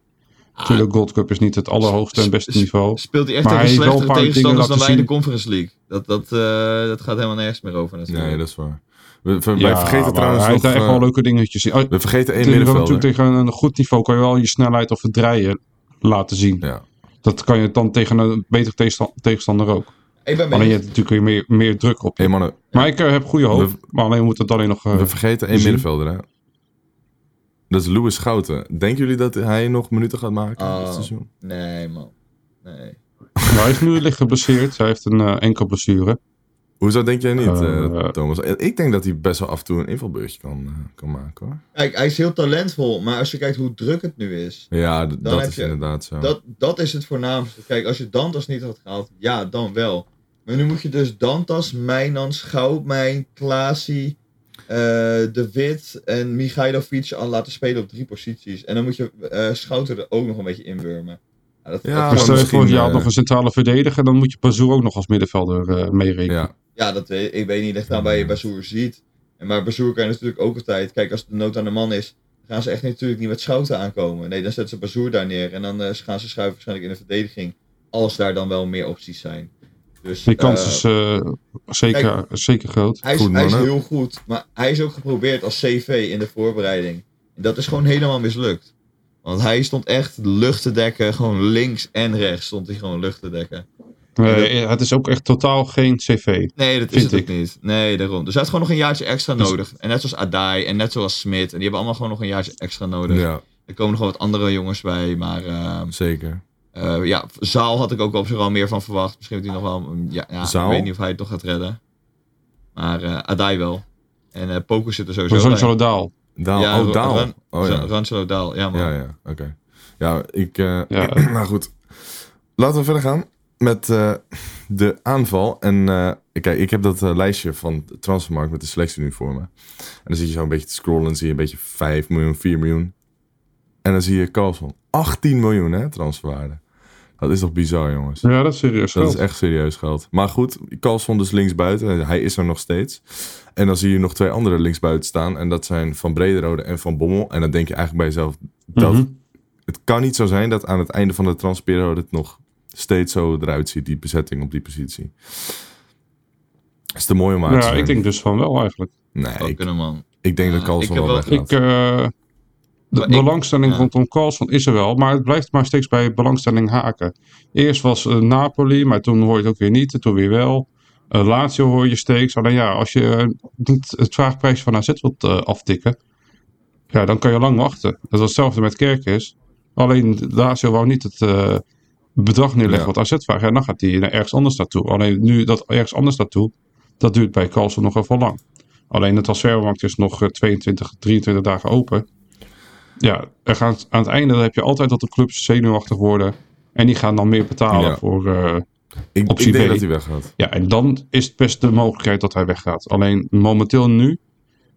Natuurlijk, Gold Cup is niet het allerhoogste en beste niveau. Speelt hij echt Maar tegen hij slechtere tegenstanders dan wij in de. Conference League. Dat, dat, eh, dat gaat helemaal nergens meer over natuurlijk. Nee, dat is waar. We, we- Ja, wij vergeten trouwens hij heeft nog... daar echt eh, wel leuke dingetjes zien. Oh, we vergeten één tegen- middenvelder. natuurlijk tegen een goed niveau kan je wel je snelheid of het draaien laten zien. Ja. Dat kan je dan tegen een betere tegensta- tegenstander ook. Ik ben Alleen je hebt natuurlijk weer meer, meer druk op je. Hey mannen, Maar ik eh, heb goede hoop. We- maar alleen moet het alleen nog... eh, we vergeten één zien. middenvelder, hè. Dat is Louis Schouten. Denken jullie dat hij nog minuten gaat maken Oh. dit seizoen? Nee, man. Nee. nou, hij is nu licht geblesseerd. Hij heeft een eh, enkel blessure. Hoezo denk jij niet, eh, Eh, Thomas? Ik denk dat hij best wel af en toe een invalbeurtje kan, eh, kan maken, hoor. Kijk, hij is heel talentvol, maar als je kijkt hoe druk het nu is, Ja, dat is je- inderdaad zo. dat, dat is het voornaamste. Kijk, als je Dantas niet had gehaald, ja, dan wel. Maar nu moet je dus Dantas, Mijnans, Goudmijn, Klaasie, De Wit en Michailovic al laten spelen op drie posities. En dan moet je eh Schouten er ook nog een beetje inwurmen. Ja, dat, Ja, dat- maar Dus stel je voor, je had eh, nog een centrale verdediger, dan moet je Bazoer ook nog als middenvelder eh meerekenen. Ja, Ja, dat ik weet niet echt aan waar je Bazoer ziet. En Maar Bazoer kan je natuurlijk ook altijd... Kijk, als de nood aan de man is, gaan ze echt natuurlijk niet met Schouten aankomen. Nee, dan zetten ze Bazoer daar neer. En dan eh, gaan ze schuiven waarschijnlijk in de verdediging. Als daar dan wel meer opties zijn. Dus, Die kans eh, is eh, zeker, zeker groot. hij is, Goed, hij is heel goed. Maar hij is ook geprobeerd als CV in de voorbereiding. En dat is gewoon helemaal mislukt. Want hij stond echt lucht te dekken. Gewoon links en rechts stond hij gewoon lucht te dekken. Eh, het is ook echt totaal geen cv. Nee, dat is Vind het ook ik. niet. Nee, daarom. Dus hij had gewoon nog een jaartje extra Dus- nodig. En net zoals Adai en net zoals Smit. En die hebben allemaal gewoon nog een jaartje extra nodig. ja, Er komen nog wel wat andere jongens bij. Maar eh, zeker. Eh, ja, Zaal had ik ook op zich wel meer van verwacht. Misschien heeft hij nog wel... Ja, ja, Zaal? ik weet niet of hij het toch gaat redden. Maar eh Adai wel. En eh Poker zit er sowieso bij. Solodaal. Daal, Ja, oh, Daal. Ran- oh ja. Daal, ja man. Ja, ja, oké. Ja, ik... eh Ja. nou goed. Laten we verder gaan met eh, de aanval. En eh, kijk, ik heb dat lijstje van de transfermarkt met de selectie nu voor me. En dan zit je zo een beetje te scrollen en zie je een beetje 5 miljoen, 4 miljoen. En dan zie je Carlson. 18 miljoen, hè, transferwaarde. Dat is toch bizar, jongens. Ja, dat is serieus. Dat geld. is echt serieus geld. Maar goed, Carlson dus linksbuiten. Hij is er nog steeds. En dan zie je nog twee andere linksbuiten staan. En dat zijn Van Brederode en Van Bommel. En dan denk je eigenlijk bij jezelf... Dat, Mhm. Het kan niet zo zijn dat aan het einde van de transferperiode... het nog steeds zo eruit ziet, die bezetting op die positie. Is te mooi om aan te Ja, zijn. ik denk dus van wel eigenlijk. Nee, ik, kunnen man. ik denk dat Carlson ik heb wel wel- weggaat. Ik, eh, de Maar ik- belangstelling ja. rondom Carlson is er wel, maar het blijft maar steeds bij belangstelling haken. Eerst was eh, Napoli, maar toen hoor je het ook weer niet, en toen weer wel. Eh, Lazio hoor je steeds. Alleen ja, als je eh, niet het vraagprijs van AZ wilt aftikken, ja, dan kan je lang wachten. Dat was hetzelfde met Kerkers. Alleen Lazio wou niet het bedrag neerleggen Ja. wat AZ vraagt. Ja, dan gaat hij naar ergens anders naartoe. Alleen nu dat ergens anders naartoe, dat duurt bij Carlson nog even lang. Alleen de transfermarkt is nog eh, 22, 23 dagen open. Ja, er gaat, aan het einde heb je altijd dat de clubs zenuwachtig worden. En die gaan dan meer betalen Ja. voor... eh, ik, optie ik denk B. dat hij weggaat. ja, en dan is het best de mogelijkheid dat hij weggaat. Alleen momenteel nu,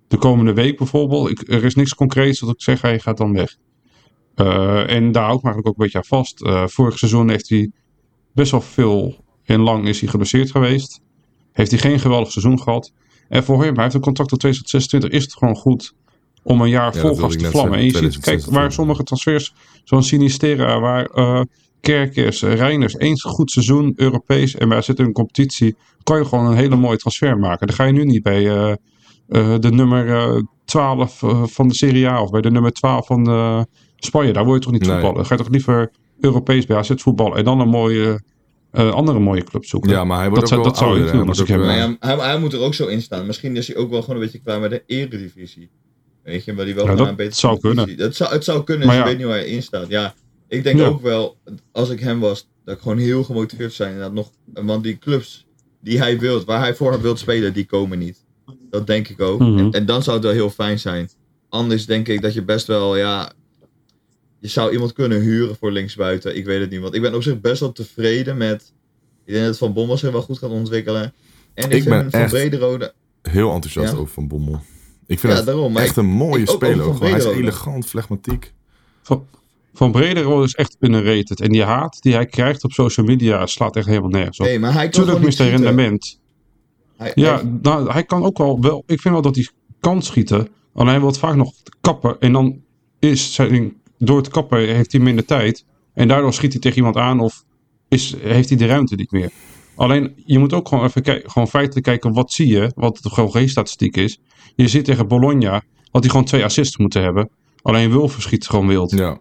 de komende week bijvoorbeeld, ik, er is niks concreets dat ik zeg hij gaat dan weg. Eh, en daar hou ik me eigenlijk ook een beetje aan vast. Eh, vorig seizoen heeft hij best wel veel en lang is hij geblesseerd geweest. Heeft hij geen geweldig seizoen gehad. En voor hem, hij heeft een contract tot 2026, is het gewoon goed om een jaar dat vol wilde gas ik te vlammen. En je ziet, kijk, 2026. waar sommige transfers, zo'n Sinistera, waar eh Kerkers, Reiners, eens goed seizoen, Europees en waar zit een competitie, kan je gewoon een hele mooie transfer maken. Dan ga je nu niet bij eh, eh, de nummer eh, 12 eh, van de Serie A of bij de nummer 12 van eh, Spanje. Daar word je toch niet Nee. voetballen. Dan ga je toch liever Europees bij AZ voetballen en dan een mooie, eh, andere mooie club zoeken. Ja, maar hij wordt Dat ook zou- wel dat zou ik ouder. doen als ik hem- ja, hij, hij moet er ook zo in staan. Misschien is hij ook wel gewoon een beetje klaar met de eredivisie. Weet je, maar die wel Ja, gewoon dat een beetje zou kunnen. Dat zou, het zou kunnen, Maar dus je ja. weet niet waar hij in staat. Ja, ik denk Ja. ook wel, als ik hem was, dat ik gewoon heel gemotiveerd zou zijn. En dat nog, want die clubs die hij wilt, waar hij voor wilt spelen, die komen niet. Dat denk ik ook. Mhm. en, en dan zou het wel heel fijn zijn. Anders denk ik dat je best wel, ja... Je zou iemand kunnen huren voor linksbuiten. Ik weet het niet. Want ik ben op zich best wel tevreden met... Ik denk dat Van Bommel zich wel goed gaat ontwikkelen. En ik, Ik ben vind Van echt- Brederode... heel enthousiast Ja. over Van Bommel. Ik vind Ja, het daarom, echt ik- een mooie speler. ook. Hij is elegant, flegmatiek. Van, van Brederode is echt underrated. En die haat die hij krijgt op social media slaat echt helemaal nergens op. Nee, maar hij kan Tuurlijk mist hij rendement. Hij- Ja, hij- nou, hij kan ook wel, wel. Ik vind wel dat hij kan schieten. Alleen hij wil vaak nog kappen. En dan is zijn, door het kappen heeft hij minder tijd. En daardoor schiet hij tegen iemand aan of is, heeft hij de ruimte niet meer. Alleen je moet ook gewoon even kijken, gewoon feitelijk kijken wat zie je, wat de GOG-statistiek is. Je zit tegen Bologna, had hij gewoon twee assists moeten hebben. Alleen Wilfer schiet gewoon wild. Ja,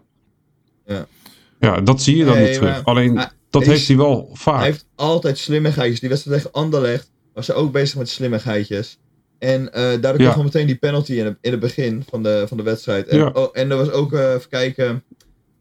Ja. dat zie je dan niet terug. Alleen dat heeft hij wel vaak. Hij heeft altijd slimmigheidjes. Die wedstrijd tegen Anderlecht was hij ook bezig met slimmigheidjes. En eh daardoor Ja. kwam gewoon meteen die penalty in, het- in het begin van de, van de wedstrijd. En, Ja. oh, en er was ook, eh, even kijken,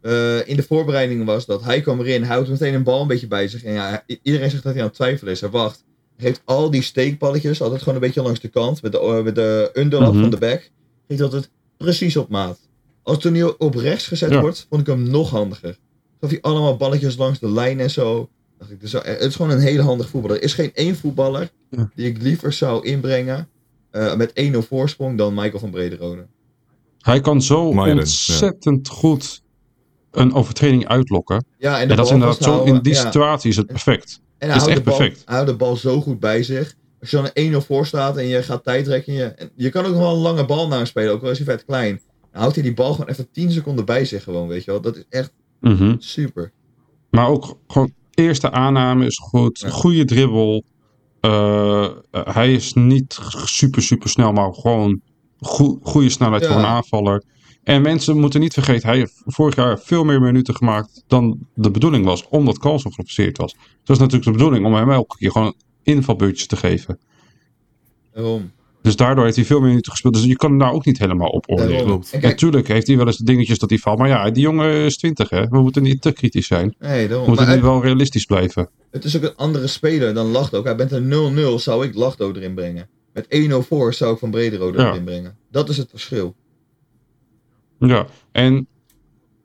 eh, in de voorbereiding was dat hij kwam erin, hij houdt meteen een bal een beetje bij zich. En ja, iedereen zegt dat hij aan het twijfelen is. Hij wacht. Hij heeft al die steekballetjes altijd gewoon een beetje langs de kant, met de, eh, met de underlap Mhm. van de back. Ging dat het precies op maat. Als het toneel op rechts gezet Ja. wordt, vond ik hem nog handiger. Gaf hij allemaal balletjes langs de lijn en zo. Dacht ik, dus, eh, het is gewoon een hele handig voetballer. Er is geen één voetballer Ja. die ik liever zou inbrengen eh, met 1-0 voorsprong dan Michael van Brederode. Hij kan zo ontzettend goed een overtreding uitlokken. Ja, en, de En dat is inderdaad zo, in die ja. situatie is het perfect. En hij houdt, de bal, perfect. hij houdt de bal zo goed bij zich. Als je dan een 1-0 voor staat en je gaat tijd rekken. Je, en je kan ook nog wel een lange bal naar hem spelen, ook al is hij vet klein. Dan houdt hij die bal gewoon even 10 seconden bij zich gewoon, weet je wel. Dat is echt Mhm. super. Maar ook gewoon eerste aanname is goed. Ja. Goede dribbel. Eh, hij is niet super, super snel, maar gewoon goe- goede snelheid Ja. voor een aanvaller. En mensen moeten niet vergeten, hij heeft vorig jaar veel meer minuten gemaakt dan de bedoeling was, omdat Carlson geblesseerd was. Het was natuurlijk de bedoeling om hem elke keer gewoon invalbeurtjes te geven. Daarom. Dus daardoor heeft hij veel meer minuten gespeeld. Dus je kan hem daar ook niet helemaal op oordelen. Natuurlijk heeft hij wel eens dingetjes dat hij valt. Maar ja, die jongen is 20 hè. We moeten niet te kritisch zijn. nee, We moeten Maar wel realistisch blijven. het is ook een andere speler dan Lachdo. Hij bent een 0-0, zou ik Lachdo erin brengen. Met 1-0 voor zou ik Van Brederode Ja. erin brengen. Dat is het verschil. Ja, en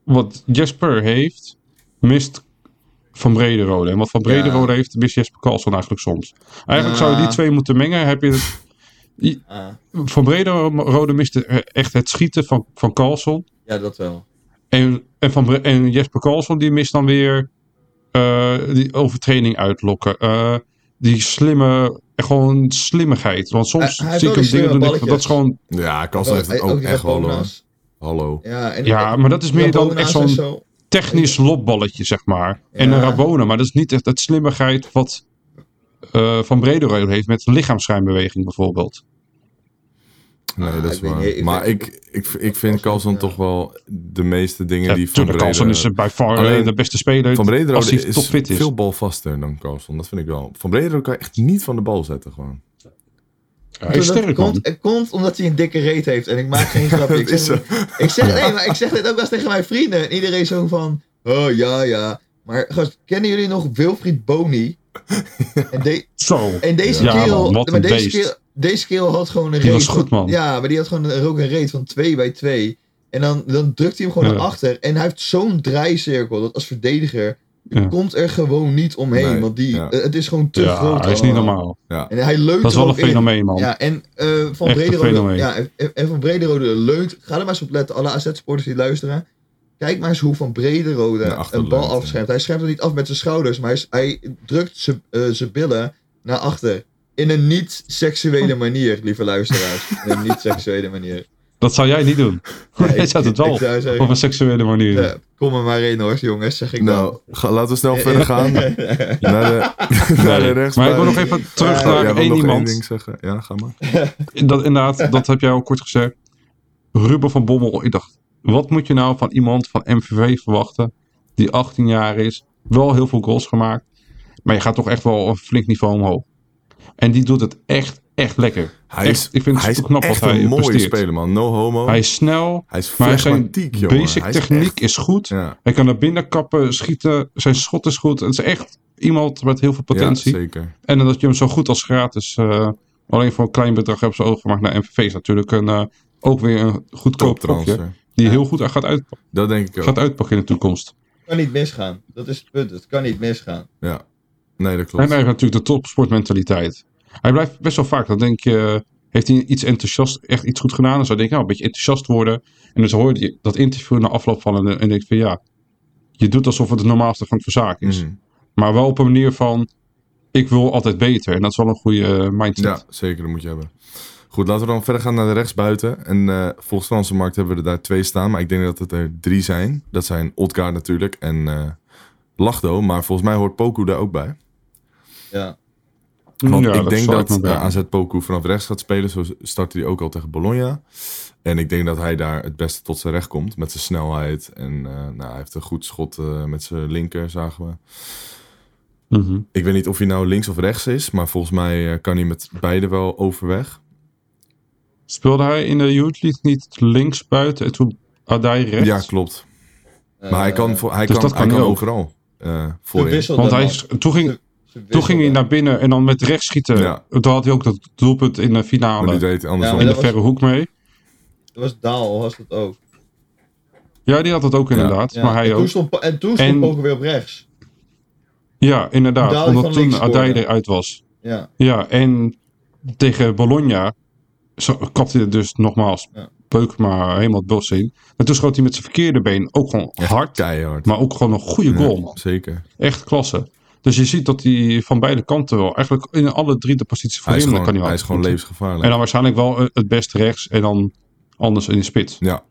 wat Jesper heeft, mist Van Brederode. En wat Van Brederode heeft, mist Jesper Karlsson eigenlijk soms. Eigenlijk zou je die twee moeten mengen. Heb je het, van Brederode mist echt het schieten van, van Karlsson. ja, dat wel. En, en, van, en Jesper Karlsson die mist dan weer eh, die overtreding uitlokken. Eh, die slimme, gewoon slimmigheid. Want soms Hij- hij heeft zie ik hem dingen doen. ik- Dat is gewoon, Ja, Carlsen heeft het Ook ook die echt wel. Hallo. Ja, en Ja, maar dat is meer dan echt zo'n- zo. technisch lopballetje, zeg maar. En een Rabona, maar dat is niet echt het slimmigheid wat eh, Van Brederode heeft met lichaamsschijnbeweging bijvoorbeeld. Nee, Ah, dat is waar. niet, ik maar ik, ik, ik vind Carlsen ja. toch wel de meeste dingen Ja, die Van tuurlijk, Carlsen is Brederode... bij far Alleen, de beste speler Van Brederode hij is is. veel balvaster dan Carlsen. Dat vind ik wel. Van Brederode kan je echt niet van de bal zetten gewoon. Hij is man. het komt omdat hij een dikke reet heeft. En ik maak geen grapje. Ik zeg, ik zeg, nee, maar ik zeg dit ook wel eens tegen mijn vrienden. En iedereen zo van, oh ja, ja. Maar gast, kennen jullie nog Wilfried Boni? En, de- Zo. en deze Ja, kerel, man, wat maar deze kerel, deze kerel had gewoon een Die reet goed, van- man. Ja, maar die had gewoon een, ook een reet van 2 bij 2. En dan, dan drukt hij hem gewoon Ja. naar achter. En hij heeft zo'n draaicirkel dat als verdediger... Je Ja. komt er gewoon niet omheen. Nee, want die, ja. eh, het is gewoon te Ja, groot. hij is niet normaal. Ja. En hij leunt Dat is er wel een in. fenomeen, man. Ja, en eh, Van Echt Brederode, fenomeen. ja, en- en Van Brederode leunt. Ga er maar eens op letten, alle AZ-sporters die luisteren. Kijk maar eens hoe Van Brederode een bal afschermt. Hij schermt het niet af met zijn schouders, maar hij, drukt zijn eh, zijn billen naar achter. In een niet-seksuele manier, lieve luisteraars. In een niet-seksuele manier. Dat zou jij niet doen. Ja, Jij ik- zou het wel zou zeggen, op een seksuele manier ja, kom er maar in hoor, jongens, zeg ik Nou, ga- laten we snel verder gaan naar de, naar de Nee, rechtsbuiten. maar ik wil nog even terug naar één nog één iemand. ding zeggen. Ja, ga maar. Dat, inderdaad, dat heb jij al kort gezegd. Ruben van Bommel. Ik dacht, wat moet je nou van iemand van MVV verwachten? Die 18 jaar is. Wel heel veel goals gemaakt. Maar je gaat toch echt wel een flink niveau omhoog. En die doet het echt, echt lekker. Hij Echt, is, ik vind het hij is super knap echt wat hij een mooie presteert. speler, man. No homo. Hij is snel. Hij is Maar zijn jongen. basic Hij is techniek echt- is goed. Ja, Hij kan naar binnen kappen, schieten. Zijn schot is goed. Het is echt iemand met heel veel potentie. Ja, zeker. En dat je hem zo goed als gratis, eh, alleen voor een klein bedrag hebt ze overgemaakt naar MVV. Is natuurlijk een, eh, ook weer een goedkoop kopje. Toptransfer. Die heel goed gaat, uit, Dat denk ik ook. gaat uitpakken in de toekomst. Het kan niet misgaan. Dat is het punt. Het kan niet misgaan. Ja. Nee, dat En klopt. hij heeft natuurlijk de topsportmentaliteit. Hij blijft best wel vaak, dan denk je, heeft hij iets enthousiast, echt iets goed gedaan? Dan zou je denken, nou, een beetje enthousiast worden. En dan hoor je dat interview na afloop van en, en denk je van ja, je doet alsof het de normaalste van van zaak is. Mhm. Maar wel op een manier van, ik wil altijd beter. En dat is wel een goede eh, mindset. Ja, zeker. Dat moet je hebben. Goed, laten we dan verder gaan naar de rechtsbuiten. En eh volgens Franse Markt hebben we er daar twee staan. Maar ik denk dat het er drie zijn. Dat zijn Odgaard natuurlijk en eh Lachdo. Maar volgens mij hoort Poku daar ook bij. Ja. Want Ja, ik denk dat eh, AZ Poku vanaf rechts gaat spelen. Zo startte hij ook al tegen Bologna. En ik denk dat hij daar het beste tot zijn recht komt. Met zijn snelheid. En eh, nou, hij heeft een goed schot eh, met zijn linker, zagen we. Mhm. Ik weet niet of hij nou links of rechts is. Maar volgens mij eh, kan hij met beide wel overweg. Speelde hij in de Youth League niet links buiten en toen Adai rechts? Ja, klopt. Maar hij kan, voor, hij dus kan, hij kan kan hij ook. overal eh voorin. Verwisselde Want hij, toen, ging, toen ging hij naar binnen en dan met rechts schieten. Ja. Toen had hij ook dat doelpunt in de Maar finale. die deed andersom. Ja, in maar de verre hoek mee. Dat was Daal, was dat ook. Ja, die had dat ook inderdaad. Ja. Maar hij en ook. Toen stond, en toen stond En- Poker weer op rechts. Ja, inderdaad. Daal Omdat toen Adai eruit was. Ja. Ja, en tegen Bologna zo, kapte hij het dus nogmaals Ja. Beukema helemaal het bos in. En toen schoot hij met zijn verkeerde been ook gewoon Echt hard. Keihard. Maar ook gewoon een goede goal, man. Zeker. Echt klasse. Dus je ziet dat hij van beide kanten wel, eigenlijk in alle drie de posities Hij gewoon, kan hij hij is gewoon levensgevaarlijk. En dan waarschijnlijk wel eh, het beste rechts en dan anders in de spits. ja.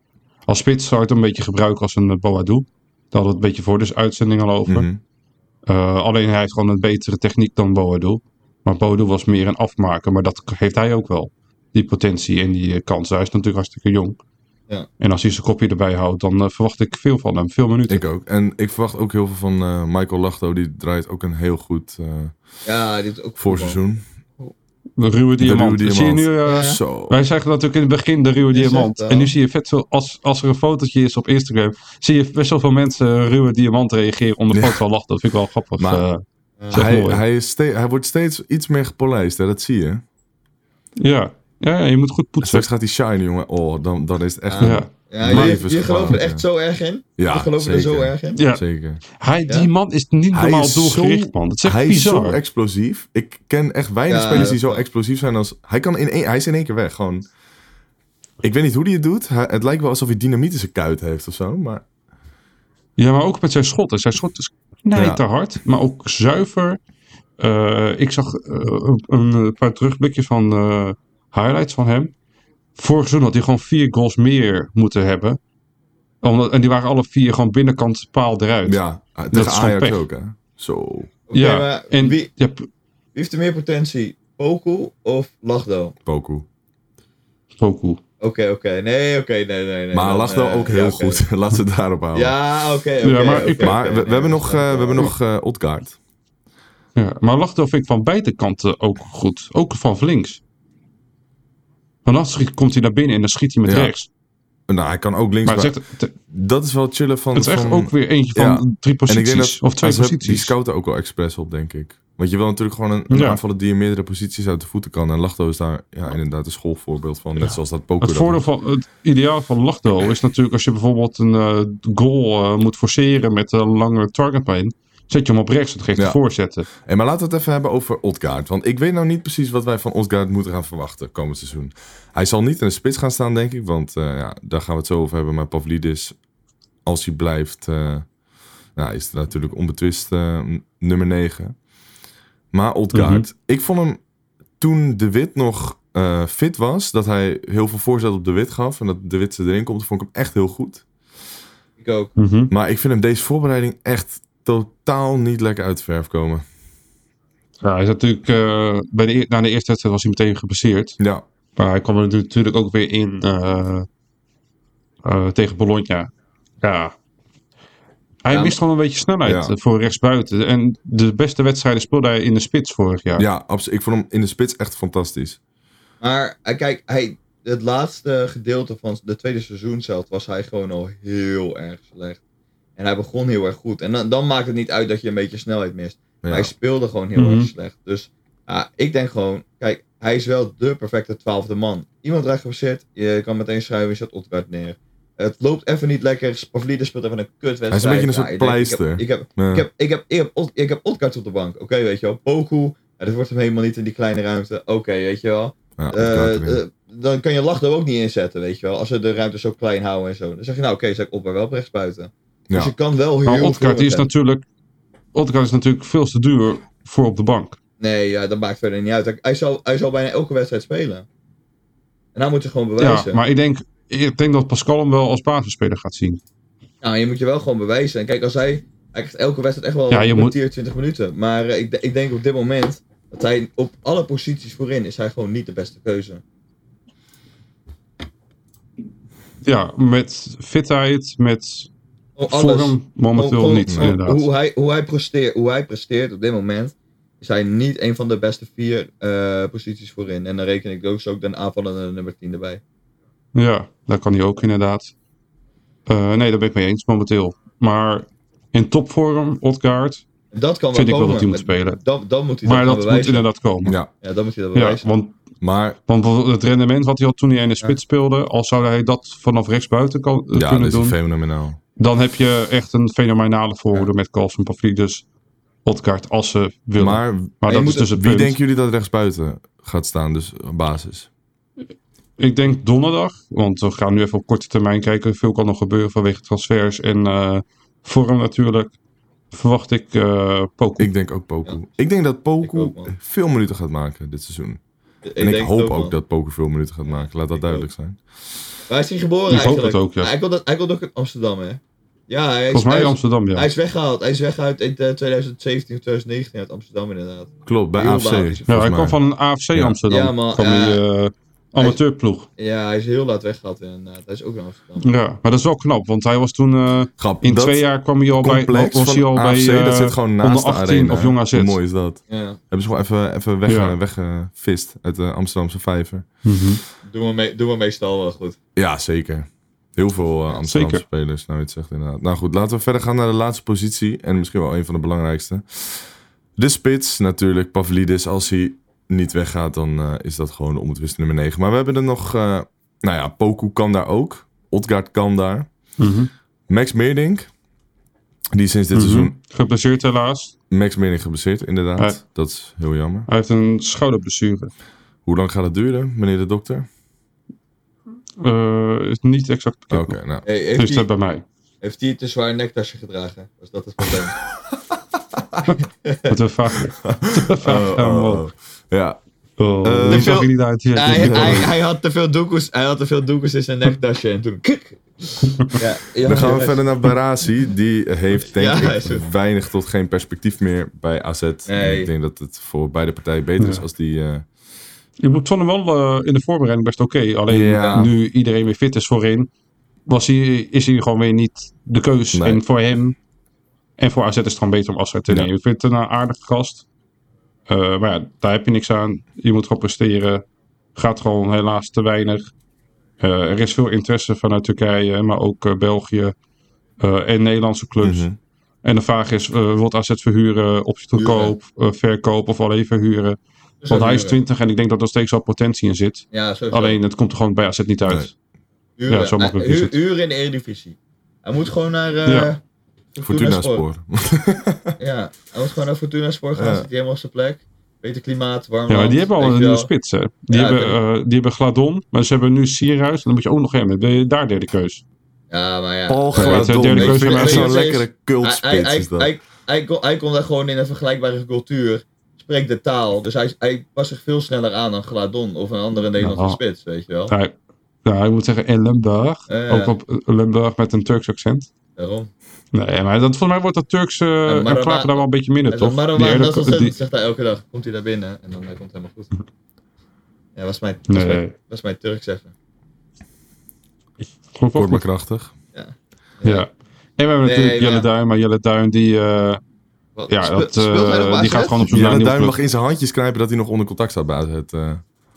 Als spits zou je het een beetje gebruiken als een uh, Boadu. Daar hadden we het een beetje voor dus uitzending al over. Mhm. Uh, alleen hij heeft gewoon een betere techniek dan Boadu. Maar Boadu was meer een afmaker, maar dat heeft hij ook wel. Die potentie en die uh, kans. Hij is natuurlijk hartstikke jong. Ja. En als hij zijn kopje erbij houdt, dan uh, verwacht ik veel van hem. Veel minuten. Ik ook. En ik verwacht ook heel veel van uh, Michael Lachto. Die draait ook een heel goed uh, ja, die ook voorseizoen. De ruwe diamant. De ruwe Zie je diamant. nu, uh, Zo. Wij zeggen natuurlijk in het begin de ruwe diamant. En nu zie je vet veel, als, als er een fotootje is op Instagram, zie je best wel veel mensen ruwe diamant reageren onder de Ja. foto van lachen. Dat vind ik wel grappig. Maar- eh. Hij, hij, is hij wordt steeds iets meer gepolijst. Hè? Dat zie je. ja. Ja, je moet goed poetsen. Straks gaat hij shine, jongen. Oh, dan, dan is het echt... Ja. Ja. Je, je gelooft er echt zo erg in? Ja, je gelooft er zo zeker. erg in? Ja. Zeker. Hij, Ja? Die man is niet Hij normaal is doelgericht, zo- man. Dat is echt hij is zo explosief. Ik ken echt weinig Ja, spelers die zo explosief zijn als... Hij, kan in één, hij is in één keer weg. Gewoon... Ik weet niet hoe hij het doet. Hij- het lijkt wel alsof hij dynamiet in zijn kuit heeft of zo. Maar Ja, maar ook met zijn schotten. Zijn schot is knijter hard, maar ook zuiver. Eh, ik zag eh, een, een paar terugblikjes van eh, highlights van hem. Vorig seizoen had hij gewoon vier goals meer moeten hebben. Omdat, en die waren alle vier gewoon binnenkant paal eruit. ja, tegen is gewoon Ajax pech. ook, hè. Zo. Oké, ja, maar en wie, ja, p- wie heeft er meer potentie? Poku of Lachdo? Poku. Poku. Oké, oké. Nee, oké. nee, nee, nee. Maar Dan, Lachdo ook ja, heel goed. Laten we het daarop houden. Ja, oké, oké. Ja, maar ik- we, hebben dat nog, is eh, we hebben nog eh Odgaard. Ja, maar Lachdo vind ik van beide kanten ook goed. Ook van links. Dan schiet- komt hij naar binnen en dan schiet hij met Ja. rechts. Nou, hij kan ook links. Maar het, dat is wel chillen van... het is echt van- ook weer eentje van Ja. drie En ik posities. denk dat of twee AZ, die posities. scouten ook wel expres op, denk ik. Want je wil natuurlijk gewoon een, Ja. aanvaller die in meerdere posities uit de voeten kan. En Lachdo is daar ja, inderdaad een schoolvoorbeeld van. Net zoals dat Poku Het voordeel van het ideaal van Lachdo is natuurlijk als je bijvoorbeeld een eh, goal eh, moet forceren met een lange targetpijn. Zet je hem op rechts, dat geeft Ja. de voorzetten. Hey, maar laten we het even hebben over Odgaard. Want ik weet nou niet precies wat wij van Odgaard moeten gaan verwachten komend seizoen. Hij zal niet in de spits gaan staan, denk ik. Want eh, ja, daar gaan we het zo over hebben. Maar Pavlidis, als hij blijft, eh, nou, is het natuurlijk onbetwist eh, nummer 9. Maar Odgaard, ik vond hem toen De Wit nog eh, fit was, dat hij heel veel voorzet op De Wit gaf. En dat De Wit ze erin komt, vond ik hem echt heel goed. Ik ook. Maar ik vind hem deze voorbereiding echt totaal niet lekker uit de verf komen. Ja, hij is natuurlijk, eh, bij de, na de eerste wedstrijd was hij meteen geblesseerd. Ja, Maar hij kwam er natuurlijk ook weer in eh, eh, tegen Bologna. Ja. Hij Ja, mist gewoon een beetje snelheid Ja. voor rechtsbuiten. En de beste wedstrijden speelde hij in de spits vorig jaar. Ja, absoluut. Ik vond hem in de spits echt fantastisch. Maar kijk, hij, het laatste gedeelte van de tweede seizoen zelf was hij gewoon al heel erg slecht. En hij begon heel erg goed. En dan, dan maakt het niet uit dat je een beetje snelheid mist. Maar Ja. hij speelde gewoon heel Mhm. erg slecht. Dus ja, ik denk gewoon, kijk, hij is wel de perfecte twaalfde man. Iemand raakt geblesseerd, je kan meteen schrijven, je zet Odgaard neer. Het loopt even niet lekker. Pavlidis speelt even een kutwedstrijd. Hij is een beetje een soort pleister. Ik heb, ik heb, ik heb, ik heb, ik heb, Od- ik heb Odgaard op de bank. Oké, weet je wel. Poku, dat wordt hem helemaal niet in die kleine ruimte. Oké, weet je wel. Ja, Eh, eh, dan kan je Lachdo ook niet inzetten, weet je wel. Als ze de ruimte zo klein houden en zo. Dan zeg je nou, oké, zet ik op, maar wel op rechts buiten. Ja. Dus je kan wel heel Maar Odgaard is natuurlijk, Odgaard is natuurlijk veel te duur voor op de bank. Nee, ja, dat maakt verder niet uit. Hij- zal, hij zal bijna elke wedstrijd spelen. En dan moet je gewoon bewijzen. Ja, maar ik denk, ik denk dat Pascal hem wel als basisspeler gaat zien. Nou, je moet je wel gewoon bewijzen. En kijk, als hij... Hij krijgt elke wedstrijd echt wel Ja, je moet- kwartier, 20 minuten. Maar eh, ik, ik denk op dit moment... dat hij op alle posities voorin is hij gewoon niet de beste keuze. Ja, met fitheid, met Alles. vorm momenteel niet, inderdaad. Hoe hij, hoe, hij presteert, hoe hij presteert op dit moment... is hij niet een van de beste vier eh, posities voorin. En dan reken ik dus ook de aanvallende nummer 10 erbij. Ja, daar kan hij ook inderdaad. Eh, nee, daar ben ik mee eens momenteel. Maar in topvorm, Odgaard. En dat kan wel Vind ik wel komen. dat hij moet maar spelen. Dat, dat moet hij Maar dat moet inderdaad komen. Ja, ja, Ja, dan moet hij dat bewijzen. want, maar want het rendement wat hij had toen hij in de spits speelde, al zou hij dat vanaf rechtsbuiten kan, eh, ja, dat kunnen is doen, fenomenaal. Dan heb je echt een fenomenale voorhoede met Carlsen, Pavlidis, Odgaard als ze willen. Maar, Maar dat moet is dus het wie punt. denken jullie dat rechtsbuiten gaat staan? Dus op basis. ik denk donderdag, want we gaan nu even op korte termijn kijken. Veel kan nog gebeuren vanwege transfers en eh, vorm natuurlijk. Verwacht ik eh Poku. Ik denk ook Poku. Ik denk dat Poku ook, veel minuten gaat maken dit seizoen. Ik en ik hoop ook dat Poku veel minuten gaat maken. Laat dat Ik duidelijk zijn. Waar is hij geboren Ik hoop eigenlijk? het ook, ja. Hij komt, hij komt ook in Amsterdam, hè? Ja, hij is, Volgens mij hij is- Amsterdam, ja. Hij is weggehaald. Hij is weggehaald in eh, 2017 of 2019 uit Amsterdam, inderdaad. Klopt, bij Heel AFC. hij. Ja, hij kwam van een AFC Ja. Amsterdam. Ja, man, van ja. die eh, amateurploeg. Ja, hij is heel laat weggehaald, inderdaad. Hij is ook in Amsterdam. Ja, maar dat is wel knap, want hij was toen... eh, Grap, in dat twee jaar kwam hij al bij, was hij al bij AFC, eh, dat zit gewoon naast onder de 18 arena. of jong AZ. Hoe mooi is dat? Ja, Hebben ze gewoon even, even weg, Ja. weggevist uit de Amsterdamse vijver. Mhm. doen we, me doen we meestal wel goed. Ja, zeker. Heel veel eh, Amsterdamse zeker. spelers, nou je het zegt inderdaad. Nou goed, laten we verder gaan naar de laatste positie. En misschien wel een van de belangrijkste. De spits natuurlijk, Pavlidis. Als hij niet weggaat, dan eh, is dat gewoon de onbetwiste nummer 9. Maar we hebben er nog, eh, nou ja, Poku kan daar ook. Odgaard kan daar. Mhm. Max Meerdink, die sinds dit Mhm. seizoen... Geblesseerd helaas. Max Meerdink geblesseerd, inderdaad. Dat is heel jammer. Hij heeft een schouderblessure. Hoe lang gaat het duren, meneer de dokter? Eh, is niet exact Oké, bekend. nou. Hey, Dus heeft, dat hij, bij mij. heeft hij te zwaar een nektasje gedragen? Was dat het probleem? Wat. We vragen Oh, Ja, Oh, Eh, zag veel- je niet uit. Ja, hij, die- hij, hij, had te veel doekoes, hij had te veel doekoes in zijn nektasje en toen... kik. Ja, ja, Dan gaan we ja. verder naar Barasi. Die heeft denk ik weinig tot geen perspectief meer bij AZ. En Nee. Ik denk dat het voor beide partijen beter is als die... eh, Je moet vond hem wel eh, in de voorbereiding best oké. Alleen Ja. nu iedereen weer fit is voorin, was hij, is hij gewoon weer niet de keus. Nee. En voor hem en voor AZ is het gewoon beter om afscheid te Ja. nemen. Ik vind het een aardige gast. Eh, maar ja, daar heb je niks aan. Je moet gewoon presteren. Gaat gewoon helaas te weinig. Eh, er is veel interesse vanuit Turkije, maar ook eh, België eh, en Nederlandse clubs. mhm. En de vraag is, eh wordt AZ verhuren, optie te koop, eh, verkoop of alleen verhuren? Want hij is 20 en ik denk dat er steeds wel potentie in zit. Ja. Alleen het komt er gewoon bij AZ niet uit. Nee. Uren, Ja, zo het. Uren in de Eredivisie. Hij moet gewoon naar... eh Ja. Fortuna Spoor. Ja, hij moet gewoon naar Fortuna Spoor gaan. Ja. Zit hij helemaal op zijn plek. Beter klimaat, warm Ja, maar die hebben al een nieuwe spits. Hè. Die, Ja, hebben, ik eh, die hebben Gladon, maar ze hebben nu Sierhuis. En dan moet je ook nog hem. Dan ben je daar derde keus. Ja, maar ja. Paul Ja, Gladon. derde Ik vind van echt AZ. zo'n lekkere cultspits hij, is dat. hij, hij, kon, hij kon daar gewoon in een vergelijkbare cultuur. Spreekt de taal. Dus hij, hij past zich veel sneller aan dan Gladon of een andere Nederlandse Ja. spits, weet je wel. Hij, ja, hij moet zeggen in Limburg. Ja. Ook op Limburg met een Turks accent. Daarom. Nee, maar dat, volgens mij wordt dat Turkse Ja, uh, maar- enclave daar wel een beetje minder, Hij toch? maar dat is die- zegt hij elke dag. Komt hij daar binnen en dan eh, komt het helemaal goed. Ja, was mijn, was Nee. mijn, was mijn Turks even. Kort maar krachtig. Ja. En we hebben Nee, natuurlijk Jelle Duin, maar Jelle Duin die, eh, Wat, ja, dat, hij eh, bij die gaat gewoon op naar Jelle Duin mag in zijn handjes knijpen dat hij nog onder contact staat bij eh.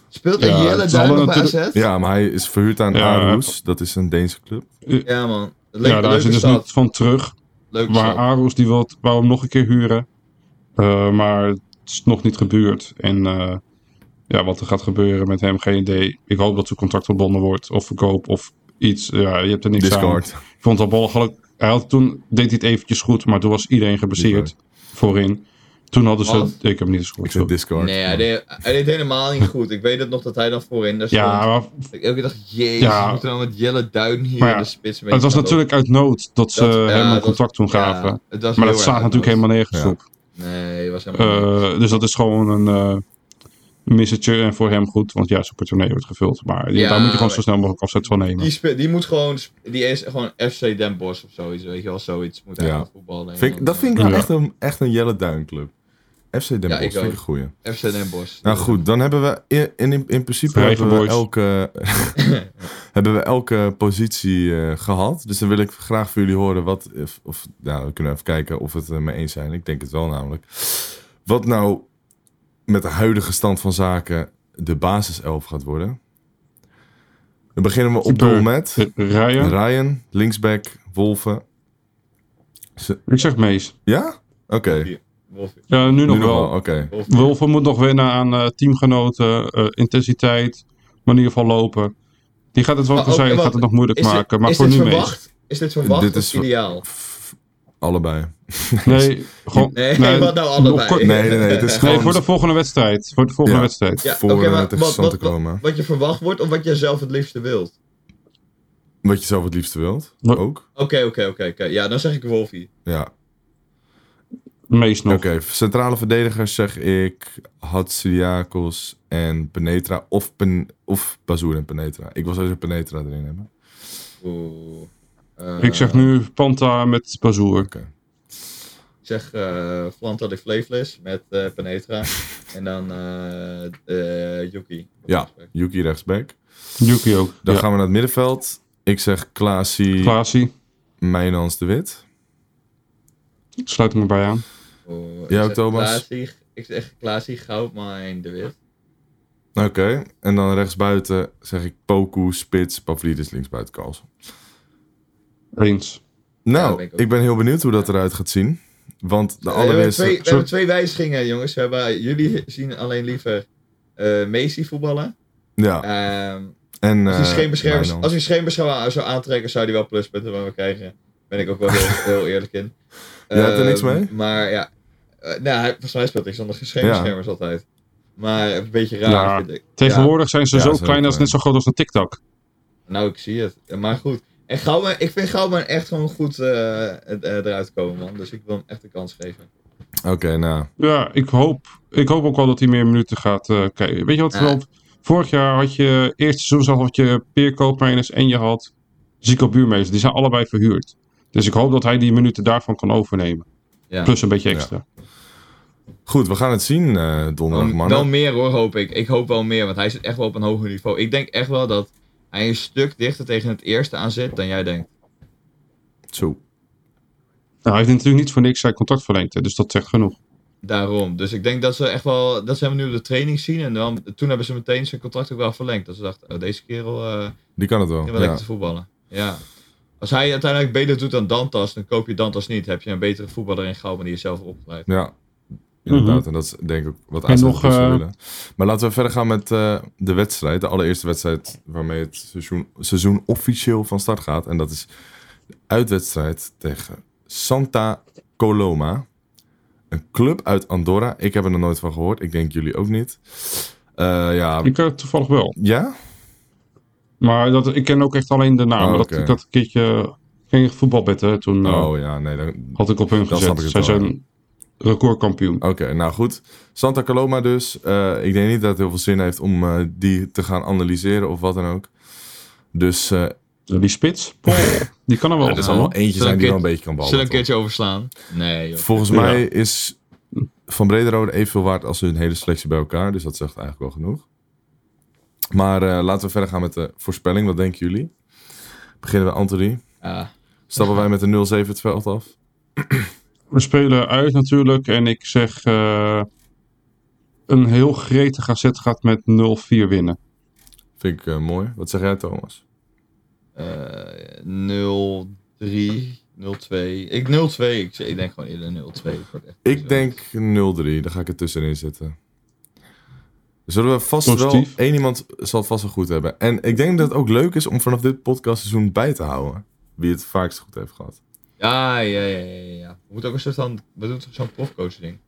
Speelt Ja, hij Jelle het Duin bij AZ? Ja, maar hij is verhuurd aan Ja, Aarhus. Dat is een Deense club. Ja, man. Le Ja, daar hij dus niet van terug. Leuke Maar stad. Aarhus die wil, wou hem nog een keer huren. Eh, maar het is nog niet gebeurd. En eh, ja, wat er gaat gebeuren met hem, geen idee. Ik hoop dat zijn contract verbonden wordt. Of verkoop of iets. Ja, je hebt er niks aan. Discard. Ik vond het al belachelijk. Hij had, toen deed hij het eventjes goed, maar toen was iedereen geblesseerd voorin. Toen hadden ze... Ik heb hem niet eens Ik gehoord. zeg sorry. Discard. Nee, hij deed, hij deed helemaal niet goed. Ik weet het nog dat hij dan voorin daar stond. Ja, maar Ik elke dag, jezus, Ja. we moeten dan met Jelle Duin hier ja, in de spits mee het was natuurlijk uit nood dat ze Dat- ja, hem een contract toen gaven. Ja, het was maar dat slaat erg natuurlijk helemaal nergens Ja. op. Nee, het was helemaal niet. Eh, dus dat is gewoon een eh missetje en voor hem goed, want ja, zijn portemonnee wordt gevuld. Maar Ja, daar moet je gewoon zo snel mogelijk afzet van nemen. Die, spe- die moet gewoon, die is gewoon FC Den Bosch of zoiets, weet je wel, zoiets moet hij Ja. voetballen. Ik- dat vind ik nou Ja. echt, een, echt een Jelle Duin club. FC Den Ja, Bosch vind ik ook. een goeie. eh, FC Den Bosch. Nou goed, dan hebben we in, in, in principe hebben we, elke, hebben we elke positie eh, gehad. Dus dan wil ik graag voor jullie horen wat... Of, of, nou, we kunnen even kijken of we het er mee eens zijn. Ik denk het wel namelijk. Wat nou met de huidige stand van zaken de basiself gaat worden. Dan beginnen we op doel met Ryan, Ryan, linksback, Wolven. Ik zeg Mees. Ja? Oké. Wolfie. Ja, nu nog Nu nog wel. wel, oké. Wolfie. Wolven moet nog wennen aan eh, teamgenoten, eh, intensiteit, manier van lopen. Die gaat het wel Maar te zijn, gaat het nog moeilijk dit- maken. Maar is voor dit nu verwacht? Is dit verwacht Dit of is ideaal? Allebei. Nee, gewoon... Nee, wat nou allebei? op Nee, nee, nee. Het is Nee, gewoon voor de volgende wedstrijd. Voor de volgende Ja. wedstrijd. Ja, voor, eh, maar tegen wat, wat, Coloma. wat, wat je verwacht wordt of wat je zelf het liefste wilt? wat je zelf het liefste wilt. Wat- Ook. Oké, oké, oké. oké. Ja, dan zeg ik Wolfie. Ja. Meest nog. Oké, centrale verdedigers zeg ik Hatsidiakos en Penetra. Of, Pen of Bazoer en Penetra. Ik wil sowieso Penetra erin hebben. Oeh. Eh, Ik zeg nu Panta met Bazoer. Ik zeg eh Flanta de met eh, Penetra. en dan eh eh Yuki. Ja, Yuki rechtsback. Yuki ook. Dan ja. gaan we naar het middenveld. Ik zeg Klaasie, Klaasie. Mijnans de Wit. Sluit me bij aan. Ja, zeg Thomas? Klaasie- ik zeg Klaasie, Goudmijn, De Wit. Oké, en dan rechtsbuiten zeg ik Poku, Spits, Pavlidis linksbuiten Carlsen. Eens. Nou, ben ik ben heel benieuwd hoe dat eruit gaat zien. Want de we, hebben allereerste... twee, we hebben twee wijzigingen, jongens. We hebben, jullie zien alleen liever eh Messi voetballen. Ja, Ehm, en... als hij eh, scheenbeschermers, Mijnans. als hij scheenbeschermers zou aantrekken, zou hij wel pluspunten van me krijgen. Ben ik ook wel heel, heel eerlijk in. Jij hebt er niks Ehm, mee? Maar ja, eh, nou, hij, volgens mij speelt hij zonder scheenbeschermers altijd. Maar een beetje raar Ja, vind ik. Tegenwoordig zijn ze Ja, zo ze klein als eh, net zo groot als een TikTok. Nou, ik zie het. Maar goed. En Goudman, ik vind Goudman echt gewoon goed eh, eh, eruit komen, man. Dus ik wil hem echt een kans geven. Oké, nou... Ja, ik hoop, ik hoop ook wel dat hij meer minuten gaat eh kijken. Weet je wat? Ja. Vorig jaar had je, eerste seizoen had je Peer Koopmeiners en je had Zico Buurmeester. Die zijn allebei verhuurd. Dus ik hoop dat hij die minuten daarvan kan overnemen. Ja. Plus een beetje extra. Goed, we gaan het zien eh, donderdag, Wel, meer hoor, hoop ik. Ik hoop wel meer, want hij zit echt wel op een hoger niveau. Ik denk echt wel dat hij een stuk dichter tegen het eerste aan zit dan jij denkt. Zo. Nou, hij heeft natuurlijk niet voor niks zijn contract verlengd. hè, Dus dat zegt genoeg. Daarom. Dus ik denk dat ze echt wel, dat ze hem nu op de training zien. En dan, toen hebben ze meteen zijn contract ook wel verlengd. Dat ze dachten, oh, deze kerel eh Die kan het wel. die wel Ja. lekker te voetballen. Ja. Als hij uiteindelijk beter doet dan Dantas, dan koop je Dantas niet. Heb je een betere voetballer in Gouden die je zelf opgeleid. Ja, inderdaad. Mhm. En dat is denk ik wat AZ nog, eh, willen. Maar laten we verder gaan met eh, de wedstrijd. De allereerste wedstrijd waarmee het seizoen, seizoen officieel van start gaat. En dat is de uitwedstrijd tegen Santa Coloma. Een club uit Andorra. Ik heb er nog nooit van gehoord. Ik denk jullie ook niet. Eh, ja, Ik uh, toevallig wel. ja? Maar dat, ik ken ook echt alleen de naam. Oh, dat, ik had een keertje ging voetbalbetten. Toen Oh ja, nee. Dan, had ik op hun gezet. Zij zijn recordkampioen. Oké, nou goed. Santa Coloma dus. Eh, ik denk niet dat het heel veel zin heeft om eh, die te gaan analyseren of wat dan ook. Dus eh Die spits, die kan er wel. er zal wel eentje zijn die wel een beetje kan ballen. Zullen we een keertje overslaan? Nee, joh. Volgens Ja. mij is Van Brederode evenveel waard als hun hele selectie bij elkaar. Dus dat zegt eigenlijk wel genoeg. Maar eh, laten we verder gaan met de voorspelling. Wat denken jullie? Beginnen we Anthony. Ja. Stappen wij met een 0-7 het veld af? We spelen uit natuurlijk. En ik zeg eh, een heel gretige AZ gaat met 0-4 winnen. Vind ik eh, mooi. Wat zeg jij Thomas? Eh 0-3, 0-2. Ik 0-2. Ik, ik denk gewoon eerder 0-2. Het wordt echt niet zo. Ik denk 0-3. Daar ga ik er tussenin zitten. Zullen we vast Positief. wel... één iemand zal het vast wel goed hebben. En ik denk dat het ook leuk is om vanaf dit podcastseizoen bij te houden. Wie het vaakst goed heeft gehad. Ja, ja, ja, ja, ja. We moeten ook een soort van. We doen zo'n profcoach ding.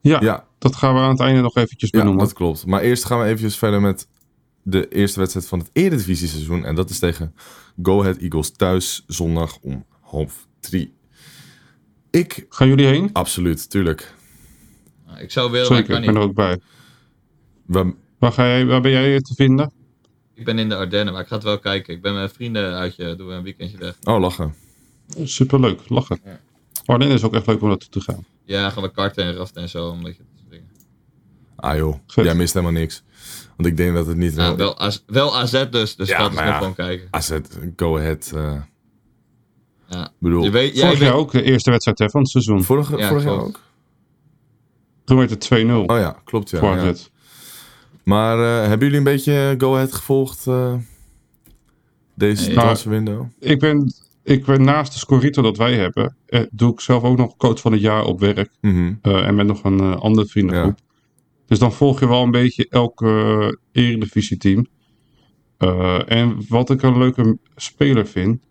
Ja, Ja, dat gaan we aan het einde nog eventjes ja benoemen. dat klopt. Maar eerst gaan we eventjes verder met de eerste wedstrijd van het Eredivisie seizoen. En dat is tegen Go Ahead Eagles thuis zondag om half drie. Ik, Gaan jullie heen? absoluut, tuurlijk. Nou, ik zou willen, maar ik Zeker, kan ik ben niet. er ook bij. We, Waar, ga jij, waar ben jij te vinden? Ik ben in de Ardennen, maar ik ga het wel kijken. Ik ben met vrienden uitje, doen we een weekendje weg. oh, lachen. Superleuk, lachen. Ja. Ardennen is ook echt leuk om naartoe te gaan. Ja, gaan we karten en raften en zo. Omdat je dat soort dingen. Ah joh, jij mist helemaal niks. Want ik denk dat het niet... Nou, wel, AZ, wel AZ dus, dus Ja, dat is nog ja. gewoon kijken. AZ, Go Ahead. eh Ja. bedoel, Je weet, jij Vorig weet, jaar ook de eerste wedstrijd hè, van het seizoen. vorige, Ja, vorig jaar ook? Toen werd het 2-0 Oh ja, klopt ja. voor ja. AZ. Maar eh, hebben jullie een beetje Go Ahead gevolgd? eh, deze Nee. transferwindow? Ik ben, ik ben naast de Scorito dat wij hebben, eh, doe ik zelf ook nog coach van het jaar op werk. Mhm. eh, en met nog een eh, andere vriendengroep. Dus dan volg je wel een beetje elk uh, eredivisie team. Eh, en wat ik een leuke speler vind,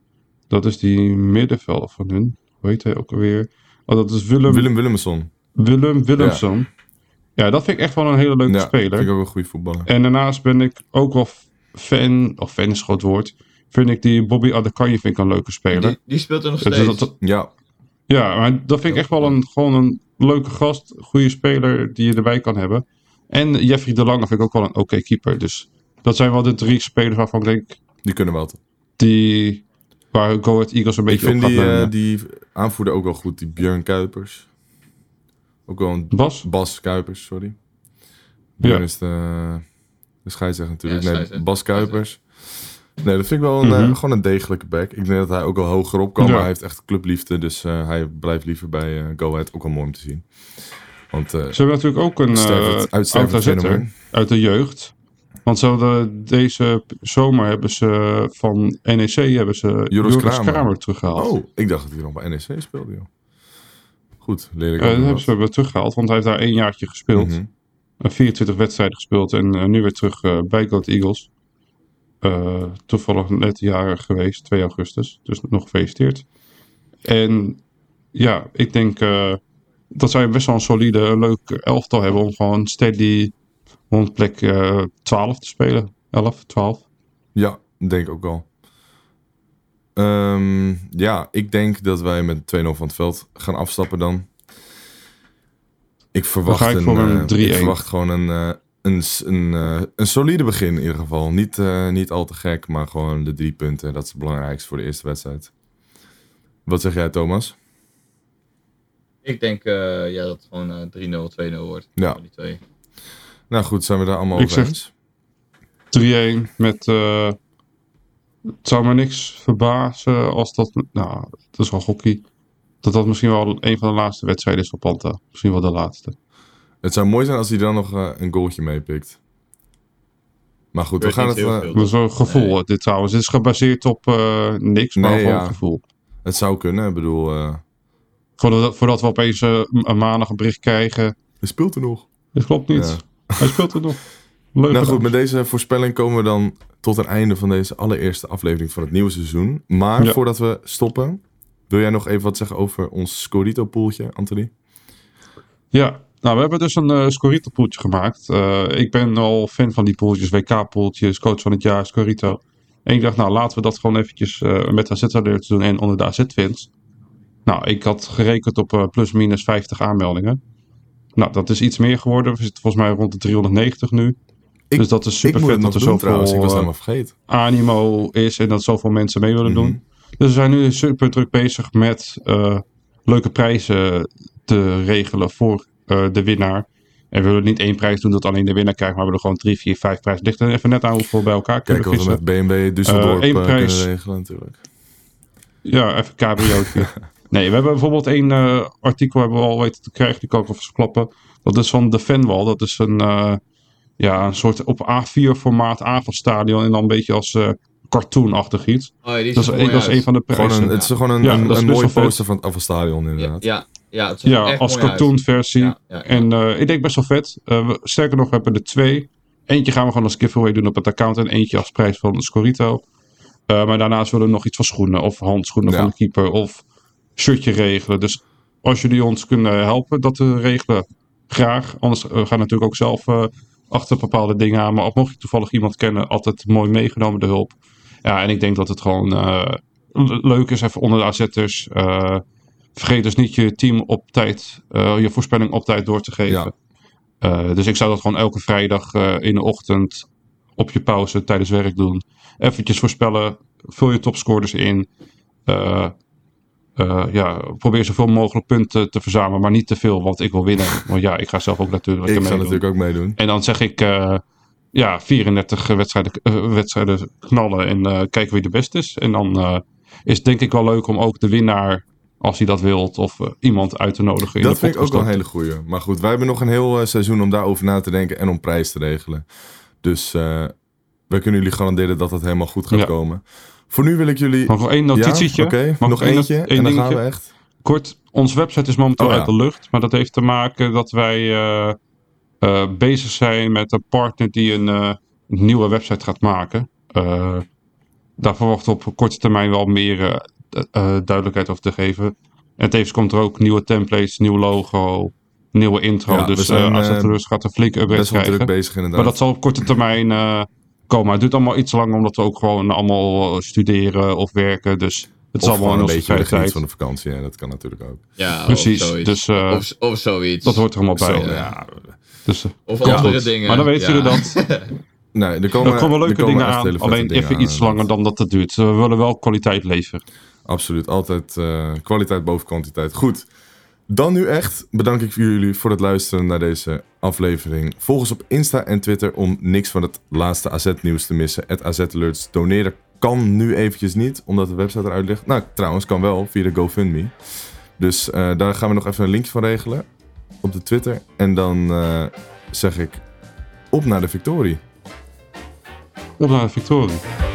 dat is die middenvelder van hun. hoe heet hij ook alweer? Oh, dat is Willem Willem Willemson. Willem Willemson. Ja. dat vind ik echt wel een hele leuke Ja, speler. vind ik ook een goede voetballer. En daarnaast ben ik ook wel fan, of fan is groot woord, vind ik die Bobby Adekanje vind ik een leuke speler. Die, die speelt er nog Dus steeds. dat- Ja, ja, maar dat vind ik echt wel een, gewoon een leuke gast, goede speler die je erbij kan hebben. En Jeffrey de Lange vind ik ook wel een oké keeper. Dus dat zijn wel de drie spelers waarvan ik denk, die kunnen wel. die, waar Go Ahead Eagles een Ik beetje op vind gaat die, eh, leunen. die aanvoerder ook wel goed. Die Björn Kuipers. Ook wel een Bas? Bas Kuipers, sorry. Björn Ja. is de, de scheidsrechter natuurlijk. Ja, nee. Bas Kuipers. Nee, dat vind ik wel een, Mhm. eh, gewoon een degelijke back. Ik denk dat hij ook wel hoger op kan, Ja. maar hij heeft echt clubliefde. Dus eh, hij blijft liever bij eh, Go Ahead. Ook wel mooi om te zien. Want Ze hebben natuurlijk ook een stervend- uh, uitstervend uit de jeugd. Want ze hadden deze zomer hebben ze van NEC hebben ze Joris Joris, Kramer. Kramer. teruggehaald. Oh, ik dacht dat hij nog bij NEC speelde, joh. Goed, leer ik dat hebben ze weer teruggehaald, want hij heeft daar één jaartje gespeeld. Mhm. Eh, 24 wedstrijden gespeeld en nu weer terug bij Goat Eagles. Eh, toevallig net jaren geweest, 2 augustus. Dus nog gefeliciteerd. En ja, ik denk eh, dat zij best wel een solide, een leuk elftal hebben om gewoon steady rond plek eh 12 te spelen. 11, 12. Ja, denk ik ook al. Ehm, ja, ik denk dat wij met 2-0 van het veld gaan afstappen dan. Ik verwacht, ga ik een, voor een eh, 3-1. ik verwacht gewoon een, een, een, eh, een solide begin in ieder geval. Niet, eh, niet al te gek, maar gewoon de drie punten. Dat is het belangrijkste voor de eerste wedstrijd. Wat zeg jij, Thomas? Ik denk eh, ja, dat het gewoon eh 3-0, 2-0 wordt. Ja. Van Die twee. Nou goed, zijn we daar allemaal Ik over eens? 3-1 met. eh, het zou me niks verbazen als dat. Nou, dat is wel hockey. Dat dat misschien wel een van de laatste wedstrijden is voor Panta. Misschien wel de laatste. Het zou mooi zijn als hij dan nog eh, een goaltje meepikt. Maar goed, we gaan het... veel. Dat is wel een gevoel, dit trouwens. Dit is gebaseerd op eh, niks, maar Nee, gewoon ja. een gevoel. het zou kunnen, ik bedoel... eh, Voordat, voordat we opeens een maandag een bericht krijgen. hij speelt er nog. Dit klopt niet. Hij speelt er nog. Leuk Nou goed, met deze voorspelling komen we dan tot het einde van deze allereerste aflevering van het nieuwe seizoen. Maar Ja. voordat we stoppen, wil jij nog even wat zeggen over ons Scorito-poeltje, Anthony? Ja, nou we hebben dus een uh, Scorito poeltje gemaakt. Eh, ik ben al fan van die poeltjes, WK poeltjes, coach van het jaar, Scorito. En ik dacht, nou laten we dat gewoon eventjes uh, met AZ alerts doen en onder de AZ-fans. Nou, ik had gerekend op uh, plus minus 50 aanmeldingen. Nou, dat is iets meer geworden. We zitten volgens mij rond de 390 nu. Ik, dus dat is super ik vet dat er doen. Ik zoveel vergeten. animo is en dat zoveel mensen mee willen Mhm. doen. Dus we zijn nu super druk bezig met leuke prijzen te regelen voor uh, de winnaar. En we willen niet één prijs doen dat alleen de winnaar krijgt, maar we willen gewoon drie, vier, vijf prijzen. Ligt er even net aan hoeveel bij elkaar kunnen Kijken of we vissen. met BMW Düsseldorf Uh, één prijs. kunnen regelen natuurlijk. Ja, even cabriootje. nee, we hebben bijvoorbeeld één uh, artikel hebben we al weten te krijgen, die kan ik even klappen. Dat is van de Fanwall. Dat is een, uh, ja, een soort op A4 formaat avondstadion en dan een beetje als uh, cartoonachtig iets. Oh, ja, Dat is, dat is een van de Gewoon prijzen. een, het is gewoon een, Ja, een, best mooie poster van het afvalstadion Ja, inderdaad. ja, ja, het Ja, echt als cartoonversie. Ja, ja, ja. En uh, ik denk best wel vet. Uh, we, sterker nog, we hebben er twee. Eentje gaan we gewoon als giveaway doen op het account. En eentje als prijs van Scorito. Uh, maar daarnaast willen we nog iets van schoenen. Of handschoenen Ja. van de keeper. Of shirtje regelen. Dus als jullie ons kunnen helpen dat te regelen. Graag. Anders gaan we natuurlijk ook zelf uh, achter bepaalde dingen aan. Maar mocht je toevallig iemand kennen. Altijd mooi meegenomen de hulp. Ja, en ik denk dat het gewoon uh, leuk is. Even onder de AZ'ers. Vergeet dus niet je team op tijd. Uh, je voorspelling op tijd door te geven. Ja. Uh, dus ik zou dat gewoon elke vrijdag uh, in de ochtend op je pauze tijdens werk doen. Eventjes voorspellen. Vul je topscorers in. Ja, probeer zoveel mogelijk punten te verzamelen. Maar niet te veel, want ik wil winnen. Want ja, ik ga zelf ook natuurlijk Ik ga meedoen. natuurlijk ook meedoen. En dan zeg ik ja, 34 wedstrijden, wedstrijden knallen en kijken wie de beste is. En dan is het denk ik wel leuk om ook de winnaar, als hij dat wilt, of uh, iemand uit te nodigen. In Dat vind ik ook wel een hele goeie. Maar goed, wij hebben nog een heel uh, seizoen om daarover na te denken en om prijs te regelen. Dus uh, wij kunnen jullie garanderen dat dat helemaal goed gaat Ja. komen. Voor nu wil ik jullie... Mag nog één notitietje? Ja? Nog één- eentje één en dan dingetje? gaan we echt... Kort, onze website is momenteel Oh, ja. uit de lucht. Maar dat heeft te maken dat wij eh, eh, bezig zijn met een partner die een eh, nieuwe website gaat maken. Eh, daar verwachten we op korte termijn wel meer eh, eh, duidelijkheid over te geven. En tevens komt er ook nieuwe templates, nieuw logo, nieuwe intro. Ja, we dus zijn, uh, AZ eh, Alerts gaat een flinke upgrade Best wel krijgen. druk bezig inderdaad. Maar dat zal op korte termijn eh, komen. Het duurt allemaal iets langer omdat we ook gewoon allemaal studeren of werken. Dus het of is allemaal gewoon in een beetje de tijd. van de vakantie. Ja, dat kan natuurlijk ook. Ja, Precies, Of zoiets. dus, eh, of, of zoiets. Dat hoort er allemaal bij. Zo, ja. ja. Dus, eh, Of ja, andere goed. dingen. Maar dan weten Ja. jullie dat. Nee, er komen, Er komen leuke er komen dingen aan. Alleen even aan, iets langer dan dat het duurt. We willen wel kwaliteit leveren. Absoluut. Altijd eh, kwaliteit boven kwantiteit. Goed. Dan nu echt bedank ik jullie voor het luisteren naar deze aflevering. Volg ons op Insta en Twitter om niks van het laatste AZ-nieuws te missen. Het AZ-alerts doneren kan nu eventjes niet, omdat de website eruit ligt. Nou, trouwens, kan wel via de GoFundMe. Dus eh, daar gaan we nog even een linkje van regelen op de Twitter. En dan eh, zeg ik op naar de victorie. Op naar de Victorie.